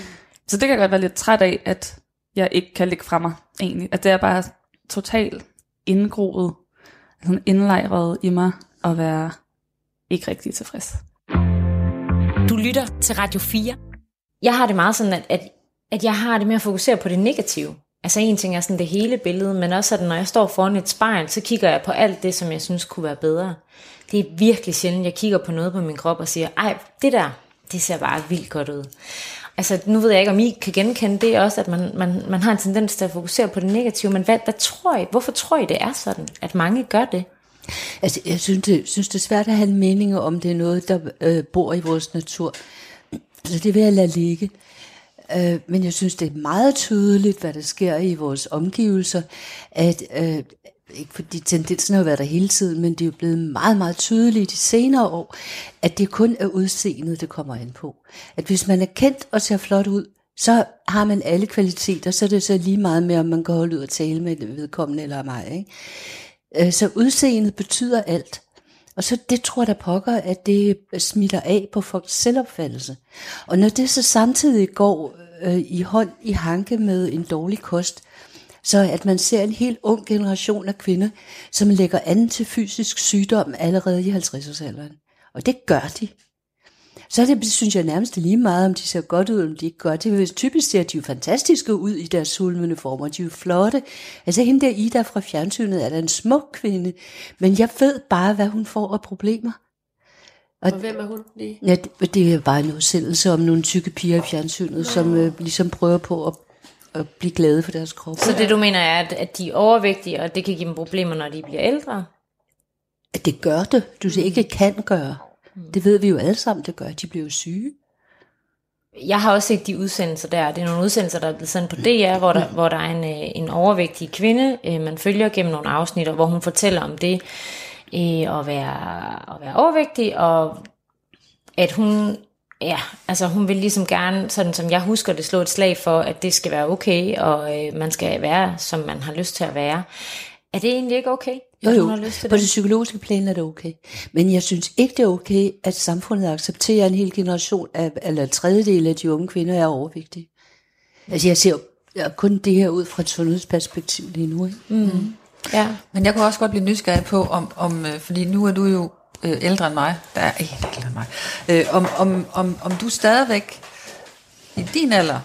Så det kan jeg godt være lidt træt af, at jeg ikke kan lægge fra mig, egentlig. At det er bare totalt indgroet sådan indlejret i mig at være ikke rigtig tilfreds. Du lytter til Radio 4. Jeg har det meget sådan, at, at, at jeg har det med at fokusere på det negative. Altså en ting er sådan det hele billede, men også at når jeg står foran et spejl, så kigger jeg på alt det, som jeg synes kunne være bedre. Det er virkelig sjældent, jeg kigger på noget på min krop og siger, ej, det der, det ser bare vildt godt ud. Altså, nu ved jeg ikke, om I kan genkende det også, at man, man, man har en tendens til at fokusere på det negative, men hvad, hvad tror I, hvorfor tror I, det er sådan, at mange gør det? Altså, jeg synes det, synes, det er svært at have en mening om, det er noget, der øh, bor i vores natur. Så det vil jeg lade ligge. Øh, men jeg synes, det er meget tydeligt, hvad der sker i vores omgivelser, at øh, ikke fordi tendensen har været der hele tiden, men det er jo blevet meget, meget tydeligt de senere år, at det kun er udseendet, det kommer an på. At hvis man er kendt og ser flot ud, så har man alle kvaliteter, så er det så lige meget med, om man kan holde ud og tale med vedkommende eller mig. Ikke? Øh, så udseendet betyder alt. Og så det tror jeg da pokker, at det smitter af på folks selvopfattelse. Og når det så samtidig går øh, i hånd i hanke med en dårlig kost, så at man ser en helt ung generation af kvinder, som lægger an til fysisk sygdom allerede i 50-årsalderen. Og det gør de. Så det, synes jeg nærmest lige meget, om de ser godt ud, om de ikke gør det. Typisk ser de jo fantastiske ud i deres sulmende former. De er jo flotte. Altså hende der Ida fra fjernsynet er da en smuk kvinde. Men jeg ved bare, hvad hun får af problemer. Og, og hvem er hun lige? Ja, det, det er bare en udsendelse om nogle tykke piger i fjernsynet, som øh, ligesom prøver på at at blive glade for deres krop. Så det du mener er, at, at de er overvægtige, og det kan give dem problemer, når de bliver ældre? At det gør det. Du siger ikke kan gøre. Det ved vi jo alle sammen, det gør. De bliver jo syge. Jeg har også set de udsendelser der. Det er nogle udsendelser, der er blevet sendt på DR, hvor der, hvor der er en, øh, en overvægtig kvinde, øh, man følger gennem nogle afsnit, hvor hun fortæller om det øh, at, være, at være overvægtig, og at hun ja, altså hun vil ligesom gerne, sådan som jeg husker det, slå et slag for, at det skal være okay, og øh, man skal være, som man har lyst til at være. Er det egentlig ikke okay? Jo, jo. På det? det psykologiske plan er det okay. Men jeg synes ikke, det er okay, at samfundet accepterer en hel generation af, eller en tredjedel af de unge kvinder er overvægtige. Altså jeg ser jo kun det her ud fra et sundhedsperspektiv lige nu. Ikke? Mm. Ja. Men jeg kunne også godt blive nysgerrig på, om, om øh, fordi nu er du jo øh, ældre end mig, der er ikke ældre end mig, øh, om, om, om, om du stadigvæk i din alder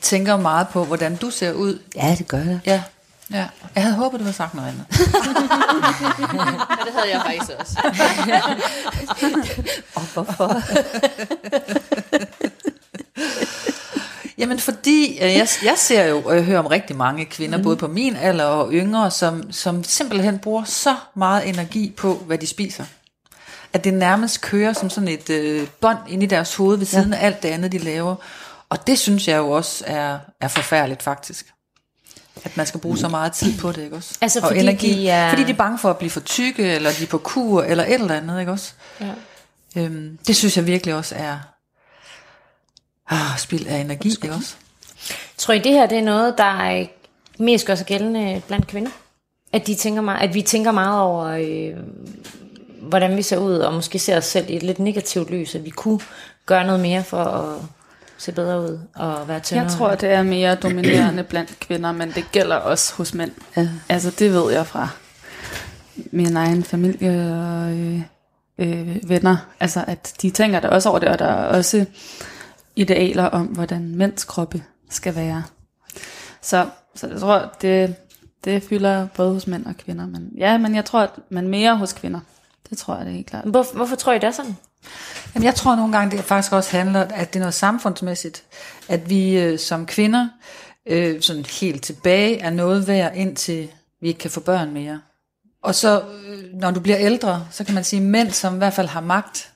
tænker meget på, hvordan du ser ud. Ja, det gør jeg. Ja. Ja, jeg havde håbet, du havde sagt noget andet. ja, det havde jeg faktisk også. Og hvorfor? Jamen fordi, øh, jeg, jeg ser jo og jeg hører om rigtig mange kvinder, mm. både på min alder og yngre, som, som simpelthen bruger så meget energi på, hvad de spiser at det nærmest kører som sådan et øh, bånd ind i deres hoved ved siden ja. af alt det andet, de laver. Og det synes jeg jo også er, er forfærdeligt faktisk. At man skal bruge så meget tid på det, ikke også? Altså fordi, og energi, de er... fordi de er bange for at blive for tykke, eller de er på kur, eller et eller andet, ikke også? Ja. Øhm, det synes jeg virkelig også er ah, spild af energi, ikke også? Tror I, det her det er noget, der er mest gør sig gældende blandt kvinder? At, de tænker meget, at vi tænker meget over, øh, hvordan vi ser ud, og måske ser os selv i et lidt negativt lys, at vi kunne gøre noget mere for at se bedre ud og være tyndere. Jeg tror, det er mere dominerende blandt kvinder, men det gælder også hos mænd. Ja. Altså det ved jeg fra min egen familie og øh, øh, venner. Altså at de tænker der også over det, og der er også idealer om, hvordan mænds kroppe skal være. Så, så jeg tror, det Det fylder både hos mænd og kvinder. Men, ja, men jeg tror, at man mere hos kvinder. Det tror jeg, det er helt klart. Hvor, hvorfor tror I, det er sådan? Jamen, jeg tror nogle gange, det faktisk også handler, at det er noget samfundsmæssigt, at vi øh, som kvinder øh, sådan helt tilbage er noget værd, indtil vi ikke kan få børn mere. Og så, øh, når du bliver ældre, så kan man sige, mænd, som i hvert fald har magt,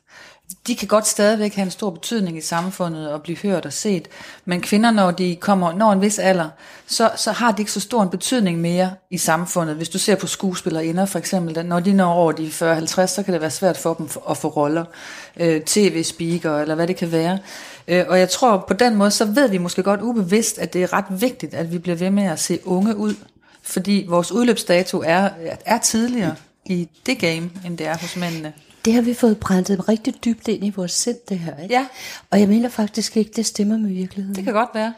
de kan godt stadigvæk have en stor betydning i samfundet og blive hørt og set. Men kvinder, når de kommer når en vis alder, så, så har de ikke så stor en betydning mere i samfundet. Hvis du ser på skuespillerinder for eksempel, når de når over de 40-50, så kan det være svært for dem at få roller. Øh, TV-speaker eller hvad det kan være. Øh, og jeg tror på den måde, så ved vi måske godt ubevidst, at det er ret vigtigt, at vi bliver ved med at se unge ud. Fordi vores udløbsdato er, er tidligere i det game, end det er hos mændene. Det har vi fået brændt rigtig dybt ind i vores sind, det her. Ikke? Ja. Og jeg mener faktisk ikke, det stemmer med virkeligheden. Det kan godt være.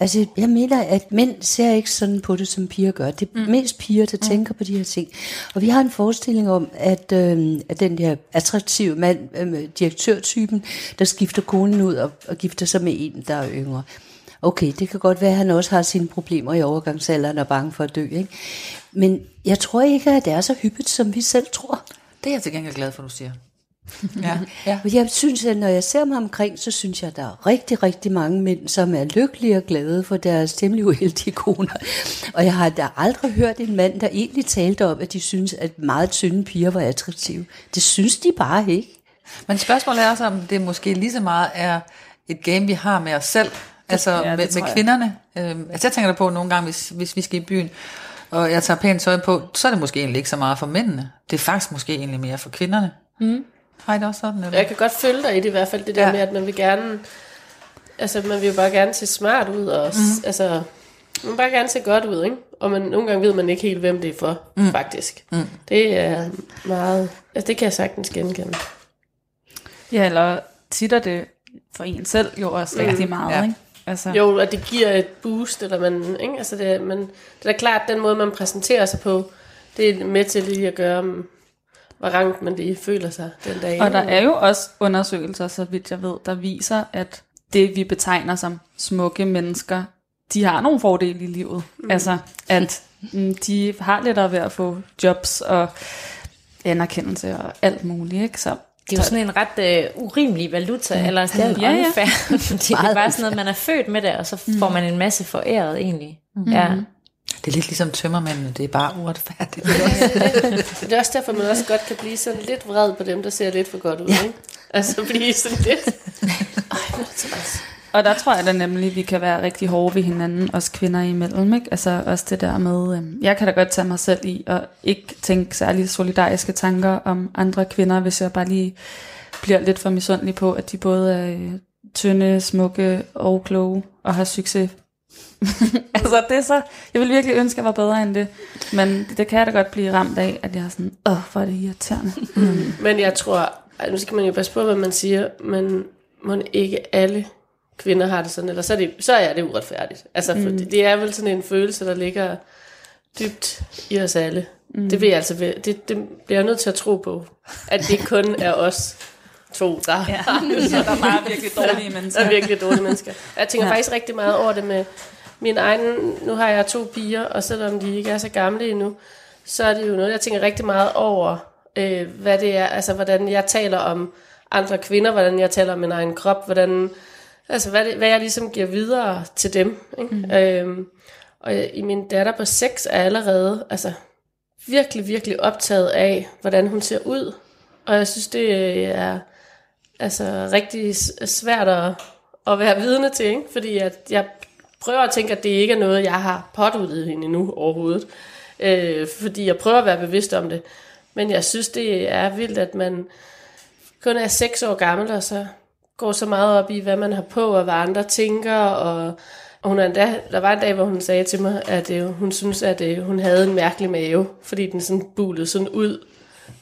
Altså, jeg mener, at mænd ser ikke sådan på det, som piger gør. Det er mm. mest piger, der mm. tænker på de her ting. Og vi har en forestilling om, at, øh, at den der attraktive mand, øh, direktørtypen, der skifter konen ud og, og gifter sig med en, der er yngre. Okay, det kan godt være, at han også har sine problemer i overgangsalderen og er bange for at dø. Ikke? Men jeg tror ikke, at det er så hyppigt, som vi selv tror. Det er jeg til gengæld glad for, du siger. ja. ja. Jeg synes, at når jeg ser mig omkring, så synes jeg, at der er rigtig, rigtig mange mænd, som er lykkelige og glade for deres temmelig uheldige koner. Og jeg har da aldrig hørt en mand, der egentlig talte om, at de synes, at meget tynde piger var attraktive. Det synes de bare ikke. Men spørgsmålet er også, om det måske lige så meget er et game, vi har med os selv. Altså Ja, med, med kvinderne. Øhm, altså jeg tænker da på nogle gange, hvis, hvis vi skal i byen, og jeg tager pænt tøj på, så er det måske egentlig ikke så meget for mændene. Det er faktisk måske egentlig mere for kvinderne. Mm. Har I det også sådan? Eller? Jeg kan godt følge dig i det i hvert fald, det der Ja. med, at man vil gerne, altså man vil jo bare gerne se smart ud, og mm. altså, man vil bare gerne se godt ud, ikke? Og man, nogle gange ved man ikke helt, hvem det er for, mm. faktisk. Mm. Det er meget, altså det kan jeg sagtens genkende. Ja, eller tit er det for en selv jo også rigtig meget, Ja. ikke? Altså, Jo, og det giver et boost, eller man, ikke? Altså det, man, det er da klart, den måde, man præsenterer sig på, det er med til lige at gøre, hvor rangt man lige føler sig den dag. Og der er jo også undersøgelser, så vidt jeg ved, der viser, at det vi betegner som smukke mennesker, de har nogle fordele i livet. Mm. Altså, at mm, de har lettere ved at få jobs og anerkendelse og alt muligt, ikke? Så Det er jo sådan en ret øh, urimelig valuta, mm. eller det er jo Ja, ja. unfair, fordi det er bare sådan noget, man er født med det, og så får man en masse foræret egentlig. Mm. Ja. Det er lidt ligesom tømmermændene, det er bare uretfærdigt. Det er også derfor, man også godt kan blive sådan lidt vred på dem, der ser lidt for godt ud, ja. ikke? Altså blive sådan lidt... Ej, hvor er det. Og der tror jeg da nemlig, at vi kan være rigtig hårde ved hinanden, os kvinder imellem. Ikke? Altså også det der med, øhm, jeg kan da godt tage mig selv i, og ikke tænke særlig solidariske tanker om andre kvinder, hvis jeg bare lige bliver lidt for misundelig på, at de både er øh, tynde, smukke og kloge og har succes. altså det er så, jeg vil virkelig ønske, at jeg var bedre end det, men det kan jeg da godt blive ramt af, at jeg er sådan, åh, hvor er det irriterende. Men jeg tror, nu skal man jo passe på, hvad man siger, men må ikke alle kvinder har det sådan, eller så er det, så er det uretfærdigt. Altså, for det, det er vel sådan en følelse, der ligger dybt i os alle. Mm. Det, vil jeg altså, det, det bliver jeg nødt til at tro på, at det kun er os to, der, ja. Så der er bare virkelig dårlige der mennesker. er virkelig dårlige mennesker. Jeg tænker ja. faktisk rigtig meget over det med min egen, nu har jeg to piger, og selvom de ikke er så gamle endnu, så er det jo noget, jeg tænker rigtig meget over, øh, hvad det er, altså hvordan jeg taler om andre kvinder, hvordan jeg taler om min egen krop, hvordan, altså hvad, det, hvad jeg ligesom giver videre til dem. Ikke? Mm. Øhm, og i min datter på 6 er allerede altså, virkelig, virkelig optaget af, hvordan hun ser ud. Og jeg synes, det er altså, rigtig svært at, at være vidne til, ikke? fordi at jeg prøver at tænke, at det ikke er noget, jeg har påduttet hende endnu overhovedet. Øh, fordi jeg prøver at være bevidst om det. Men jeg synes, det er vildt, at man kun er 6 år gammel, og så går så meget op i, hvad man har på, og hvad andre tænker, og og hun er endda, der var en dag, hvor hun sagde til mig, at øh, hun synes, at øh, hun havde en mærkelig mave, fordi den sådan bulede sådan ud.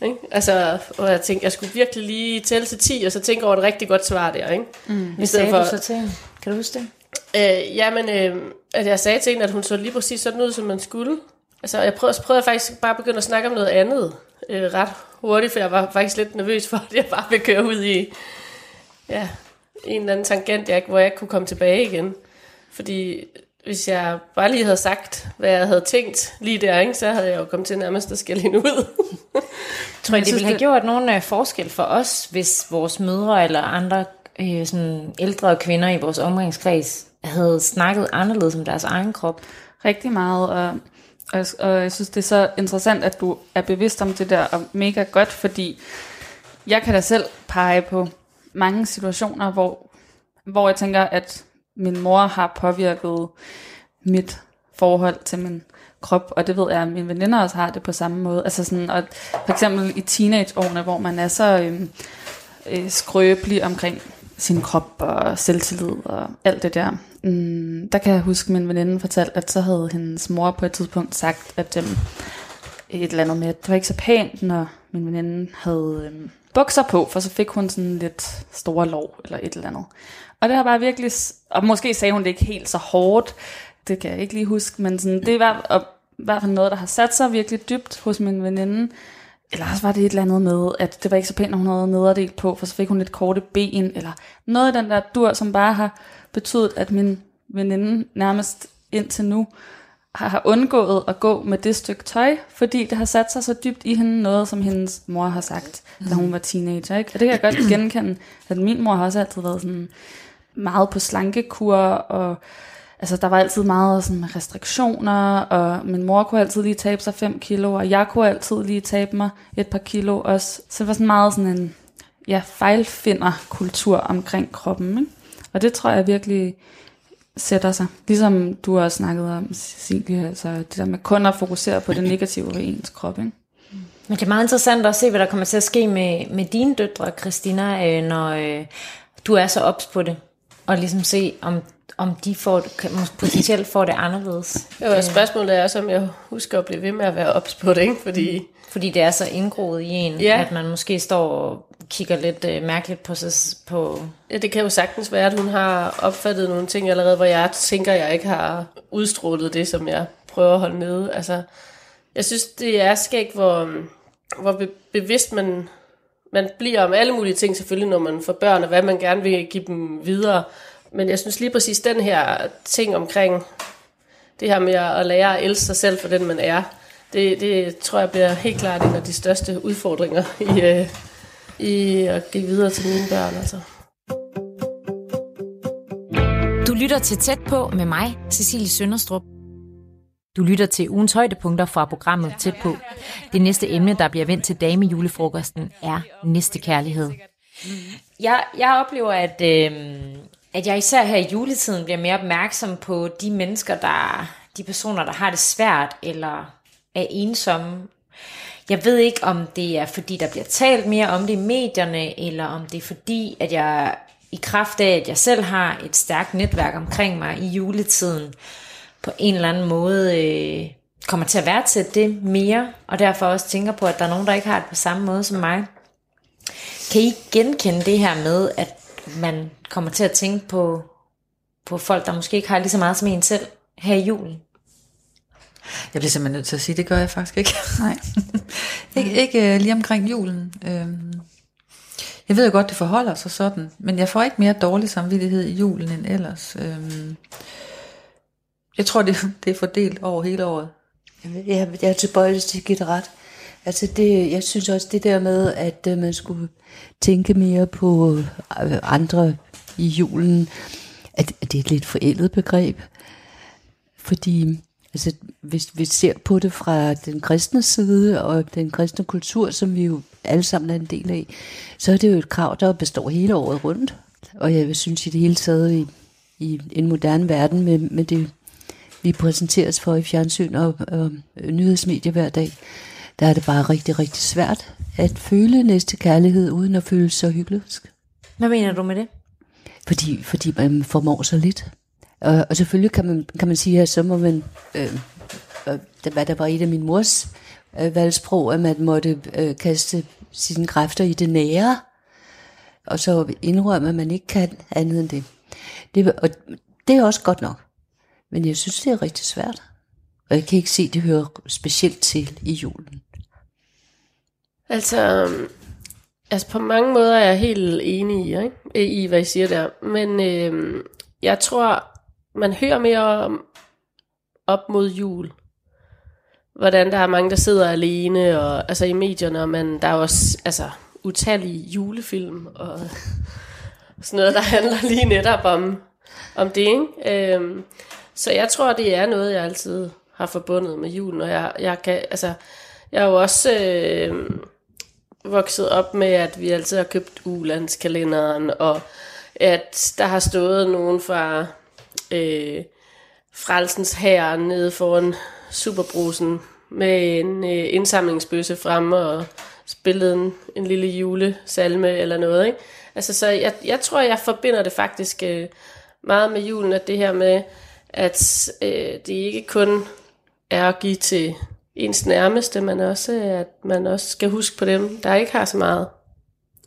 Ikke? Altså, og jeg tænkte, jeg skulle virkelig lige tælle til 10, og så tænke over et rigtig godt svar der. Ikke? Mm. Hvad sagde du så til? Kan du huske det? Øh, jamen, øh, at jeg sagde til hende, at hun så lige præcis sådan ud, som man skulle. Altså, jeg prøvede, så prøvede jeg faktisk bare at begynde at snakke om noget andet øh, ret hurtigt, for jeg var faktisk lidt nervøs for, at jeg bare ville køre ud i ja, en eller anden tangent, jeg, ikke- hvor jeg ikke kunne komme tilbage igen. Fordi hvis jeg bare lige havde sagt, hvad jeg havde tænkt lige der, ikke, så havde jeg jo kommet til nærmest at skælde hende ud. Tror jeg, det ville have gjort nogen øh, forskel for os, hvis vores mødre eller andre øh, sådan ældre kvinder i vores omgangskreds havde snakket anderledes om deres egen krop? Rigtig meget, og, og, og jeg synes, det er så interessant, at du er bevidst om det der, og mega godt, fordi jeg kan da selv pege på mange situationer, hvor, hvor jeg tænker, at min mor har påvirket mit forhold til min krop, og det ved jeg, at mine veninder også har det på samme måde. Altså sådan, og for eksempel i teenageårene, hvor man er så øh, øh, skrøbelig omkring sin krop og selvtillid og alt det der. Mm, der kan jeg huske, at min veninde fortalte, at så havde hendes mor på et tidspunkt sagt, at øh, et eller andet med, at det var ikke så pænt, når min veninde havde øh, bukser på, for så fik hun sådan lidt store lov eller et eller andet. Og det har bare virkelig, og måske sagde hun det ikke helt så hårdt, det kan jeg ikke lige huske, men sådan, det var i hvert fald noget, der har sat sig virkelig dybt hos min veninde. Eller også var det et eller andet med, at det var ikke så pænt, når hun havde nederdel på, for så fik hun lidt korte ben, eller noget af den der dur, som bare har betydet, at min veninde nærmest indtil nu har undgået at gå med det stykke tøj, fordi det har sat sig så dybt i hende noget, som hendes mor har sagt, da hun var teenager. Ikke? Og det kan jeg godt genkende, at min mor har også altid været sådan meget på slankekur, og altså, der var altid meget sådan, restriktioner, og min mor kunne altid lige tabe sig 5 kilo, og jeg kunne altid lige tabe mig et par kilo også. Så det var sådan meget sådan en ja, fejlfinder kultur omkring kroppen. Ikke? Og det tror jeg virkelig sætter sig. Ligesom du også snakket om, Cecilie, altså det der med kun at fokusere på det negative ved ens krop. Ikke? Men det er meget interessant at se, hvad der kommer til at ske med, med dine døtre, Christina, øh, når øh, du er så ops på det. Og ligesom se, om, om de får, kan, potentielt får det anderledes. Jo, og spørgsmålet er også, om jeg husker at blive ved med at være ops på det, ikke? Fordi, Fordi det er så indgroet i en, Ja. at man måske står og kigger lidt øh, mærkeligt på sig på... ja, det kan jo sagtens være, at hun har opfattet nogle ting allerede, hvor jeg tænker, jeg ikke har udstrålet det, som jeg prøver at holde nede. Altså, jeg synes, det er skægt, hvor, hvor be- bevidst man, man bliver om alle mulige ting, selvfølgelig, når man får børn, og hvad man gerne vil give dem videre. Men jeg synes lige præcis, den her ting omkring det her med at lære at elske sig selv for den, man er, det, det tror jeg bliver helt klart en af de største udfordringer i, øh, i at give videre til mine børn. Altså. Du lytter til Tæt på med mig, Cecilie Sønderstrup. Du lytter til ugens højdepunkter fra programmet Tæt på. Det næste emne, der bliver vendt til damejulefrokosten, er næstekærlighed. Jeg, jeg oplever, at, øh, at jeg især her i juletiden bliver mere opmærksom på de mennesker, der de personer, der har det svært eller er ensomme. Jeg ved ikke, om det er fordi, der bliver talt mere om det i medierne, eller om det er fordi, at jeg i kraft af, at jeg selv har et stærkt netværk omkring mig i juletiden, på en eller anden måde øh, kommer til at værdsætte det mere, og derfor også tænker på, at der er nogen, der ikke har det på samme måde som mig. Kan I genkende det her med, at man kommer til at tænke på, på folk, der måske ikke har lige så meget som en selv her i julen? Jeg bliver simpelthen nødt til at sige, det gør jeg faktisk ikke. Nej. ikke ikke uh, lige omkring julen. Øhm, jeg ved jo godt, det forholder sig sådan, men jeg får ikke mere dårlig samvittighed i julen end ellers. Øhm, jeg tror, det, det er fordelt over hele året. Jeg, jeg, er tilbøjelig til at give det ret. Altså det, jeg synes også det der med, at uh, man skulle tænke mere på uh, andre i julen, at, at det er et lidt forældet begreb. Fordi altså, hvis vi ser på det fra den kristne side og den kristne kultur, som vi jo alle sammen er en del af, så er det jo et krav, der består hele året rundt. Og jeg synes i det hele taget i, i en moderne verden med, med det, vi præsenteres for i fjernsyn og, og nyhedsmedier hver dag, der er det bare rigtig, rigtig svært at føle næste kærlighed, uden at føle sig hyggelig. Hvad mener du med det? Fordi, fordi man formår så lidt. Og, og selvfølgelig kan man, kan man sige, at så må man, øh, det- hvad der var et af min mors øh, valgsprog, at man måtte øh, kaste sine kræfter i det nære, og så indrømme, at man ikke kan andet end det. det og det er også godt nok. Men jeg synes, det er rigtig svært. Og jeg kan ikke se, at det hører specielt til i julen. Altså, altså på mange måder er jeg helt enig i, ikke? i hvad I siger der. Men øh, jeg tror, man hører mere om, op mod jul. Hvordan der er mange, der sidder alene, og altså i medierne, og man, der er også altså, utallige julefilm, og sådan noget, der handler lige netop om, om det. Ikke? Øhm, så jeg tror, det er noget, jeg altid har forbundet med julen, og jeg, jeg kan, altså, jeg er jo også øh, vokset op med, at vi altid har købt ulandskalenderen, og at der har stået nogen fra øh, Frelsens her nede foran Superbrusen med en øh, indsamlingsbøsse frem og spillede en, en lille julesalme eller noget. Ikke? Altså, så jeg, jeg tror, jeg forbinder det faktisk øh, meget med julen, at det her med, at øh, det ikke kun er at give til ens nærmeste, men også, at man også skal huske på dem, der ikke har så meget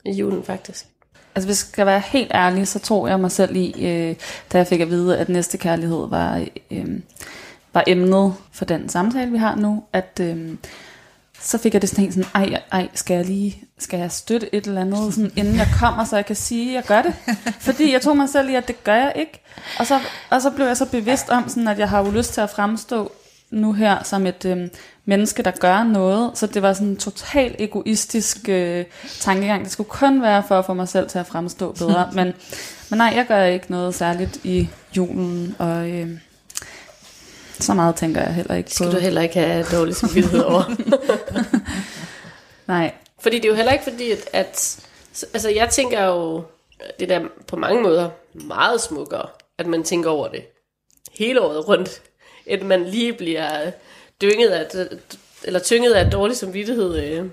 i julen faktisk. Altså hvis jeg skal være helt ærlig, så tror jeg mig selv i, øh, da jeg fik at vide, at næste kærlighed var, øh, var emnet for den samtale, vi har nu, at øh, så fik jeg det sådan sådan, ej, ej, skal jeg lige, skal jeg støtte et eller andet, sådan, inden jeg kommer, så jeg kan sige, at jeg gør det. Fordi jeg tog mig selv i, at det gør jeg ikke. Og så, og så blev jeg så bevidst om, sådan, at jeg har jo lyst til at fremstå nu her som et øh, menneske, der gør noget. Så det var sådan en total egoistisk øh, tankegang. Det skulle kun være for at få mig selv til at fremstå bedre. men, men nej, jeg gør ikke noget særligt i julen, og øh, så meget tænker jeg heller ikke Skal på. du heller ikke have dårlig samvittighed over. Nej, Fordi det er jo heller ikke fordi, at, at altså jeg tænker jo, det der på mange måder meget smukkere, at man tænker over det hele året rundt, end man lige bliver dynget af, eller tynget af dårlig samvittighed øh,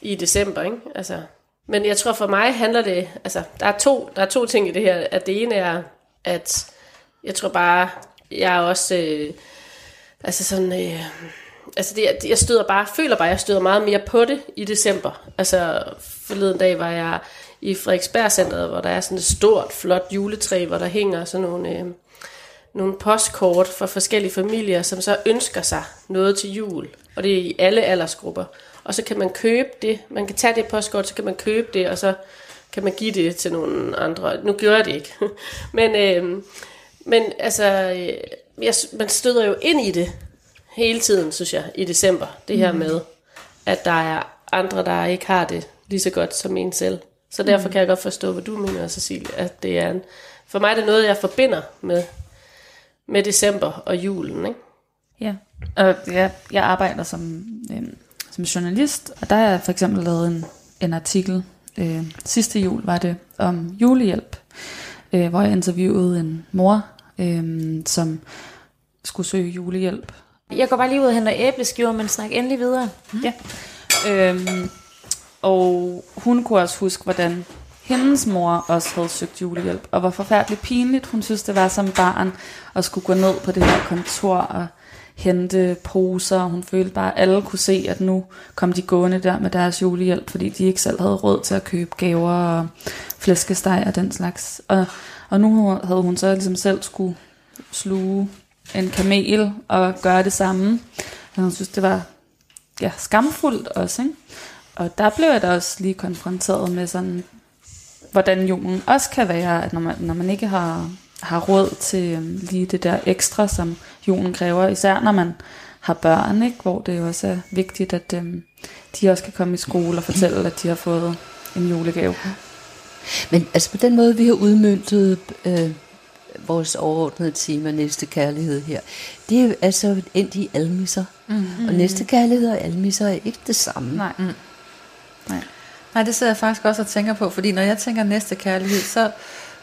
i december, ikke? Altså, men jeg tror for mig handler det, altså der er to, der er to ting i det her, at det ene er, at jeg tror bare, jeg er også, øh, altså sådan, øh, altså det, jeg støder bare, føler bare, jeg støder meget mere på det i december. Altså forleden dag var jeg i Frederiksberg Centeret, hvor der er sådan et stort, flot juletræ, hvor der hænger sådan nogle, øh, nogle postkort fra forskellige familier, som så ønsker sig noget til jul. Og det er i alle aldersgrupper. Og så kan man købe det, man kan tage det postkort, så kan man købe det, og så kan man give det til nogle andre. Nu gør jeg det ikke. men, øh, men altså, øh, jeg, man støder jo ind i det hele tiden, synes jeg, i december. Det her med, at der er andre, der ikke har det lige så godt som en selv. Så derfor kan jeg godt forstå, hvad du mener, Cecilie, at det er en, for mig er det noget, jeg forbinder med, med december og julen, ikke? Ja, og jeg, jeg arbejder som, øh, som journalist, og der har jeg for eksempel lavet en, en artikel, øh, sidste jul var det, om julehjælp, øh, hvor jeg interviewede en mor, øh, som skulle søge julehjælp. Jeg går bare lige ud og henter æbleskiver, men snak endelig videre. Ja. Øhm, og hun kunne også huske, hvordan hendes mor også havde søgt julehjælp, og var forfærdeligt pinligt. Hun synes, det var som barn at skulle gå ned på det her kontor og hente poser. Hun følte bare, at alle kunne se, at nu kom de gående der med deres julehjælp, fordi de ikke selv havde råd til at købe gaver og flæskesteg og den slags. Og, og nu havde hun så ligesom selv skulle sluge en kamel og gøre det samme. Og hun synes, det var ja, skamfuldt også. Ikke? Og der blev jeg da også lige konfronteret med sådan, hvordan julen også kan være, at når man, når man ikke har, har råd til øhm, lige det der ekstra, som julen kræver, især når man har børn, ikke? hvor det jo også er vigtigt, at øhm, de også kan komme i skole og fortælle, at de har fået en julegave. Men altså på den måde, vi har udmyndtet øh, vores overordnede tema, næste kærlighed her, det er jo altså endt i almisser. Mm-hmm. Og næste kærlighed og almisser er ikke det samme. Nej. Mm. Nej. Nej, det sidder jeg faktisk også og tænker på, fordi når jeg tænker næste kærlighed, så,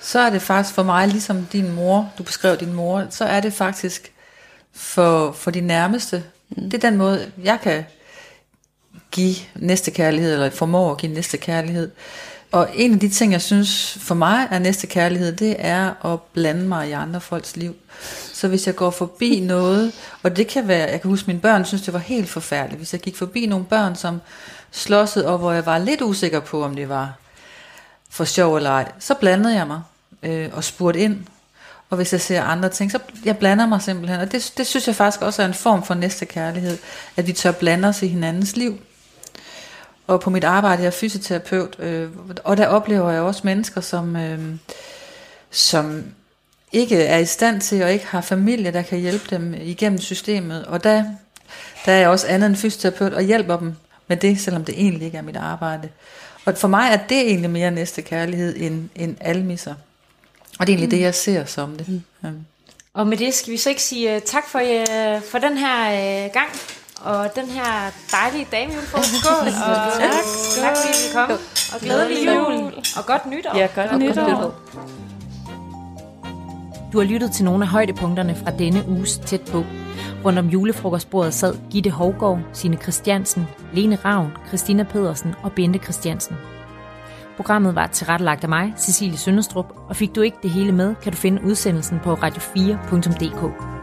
så er det faktisk for mig, ligesom din mor, du beskrev din mor, så er det faktisk for, for de nærmeste. Mm. Det er den måde, jeg kan give næste kærlighed, eller formår at give næste kærlighed. Og en af de ting, jeg synes for mig er næste kærlighed, det er at blande mig i andre folks liv. Så hvis jeg går forbi noget, og det kan være, jeg kan huske, at mine børn synes, det var helt forfærdeligt, hvis jeg gik forbi nogle børn, som slåsset, og hvor jeg var lidt usikker på, om det var for sjov eller ej, så blandede jeg mig øh, og spurgte ind. Og hvis jeg ser andre ting, så jeg blander mig simpelthen. Og det, det synes jeg faktisk også er en form for næste kærlighed, at vi tør blande os i hinandens liv. Og på mit arbejde, jeg er fysioterapeut, øh, og der oplever jeg også mennesker, som, øh, som ikke er i stand til, og ikke har familie, der kan hjælpe dem igennem systemet. Og der, der er jeg også andet end fysioterapeut, og hjælper dem med det, selvom det egentlig ikke er mit arbejde. Og for mig er det egentlig mere næste kærlighed end, end almisser. Og det er egentlig mm. det, jeg ser som det. Mm. Ja. Og med det skal vi så ikke sige uh, tak for, uh, for den her uh, gang, og den her dejlige damejulefrokost. Skål, og tak, tak fordi vi kom. Og glædelig jul, og godt nytår. Ja, godt og nytår. Godt nytår. Du har lyttet til nogle af højdepunkterne fra denne uges tæt på. Rundt om julefrokostbordet sad Gitte Hovgaard, Signe Christiansen, Lene Ravn, Christina Pedersen og Bente Christiansen. Programmet var tilrettelagt af mig, Cecilie Sønderstrup, og fik du ikke det hele med, kan du finde udsendelsen på radio4.dk.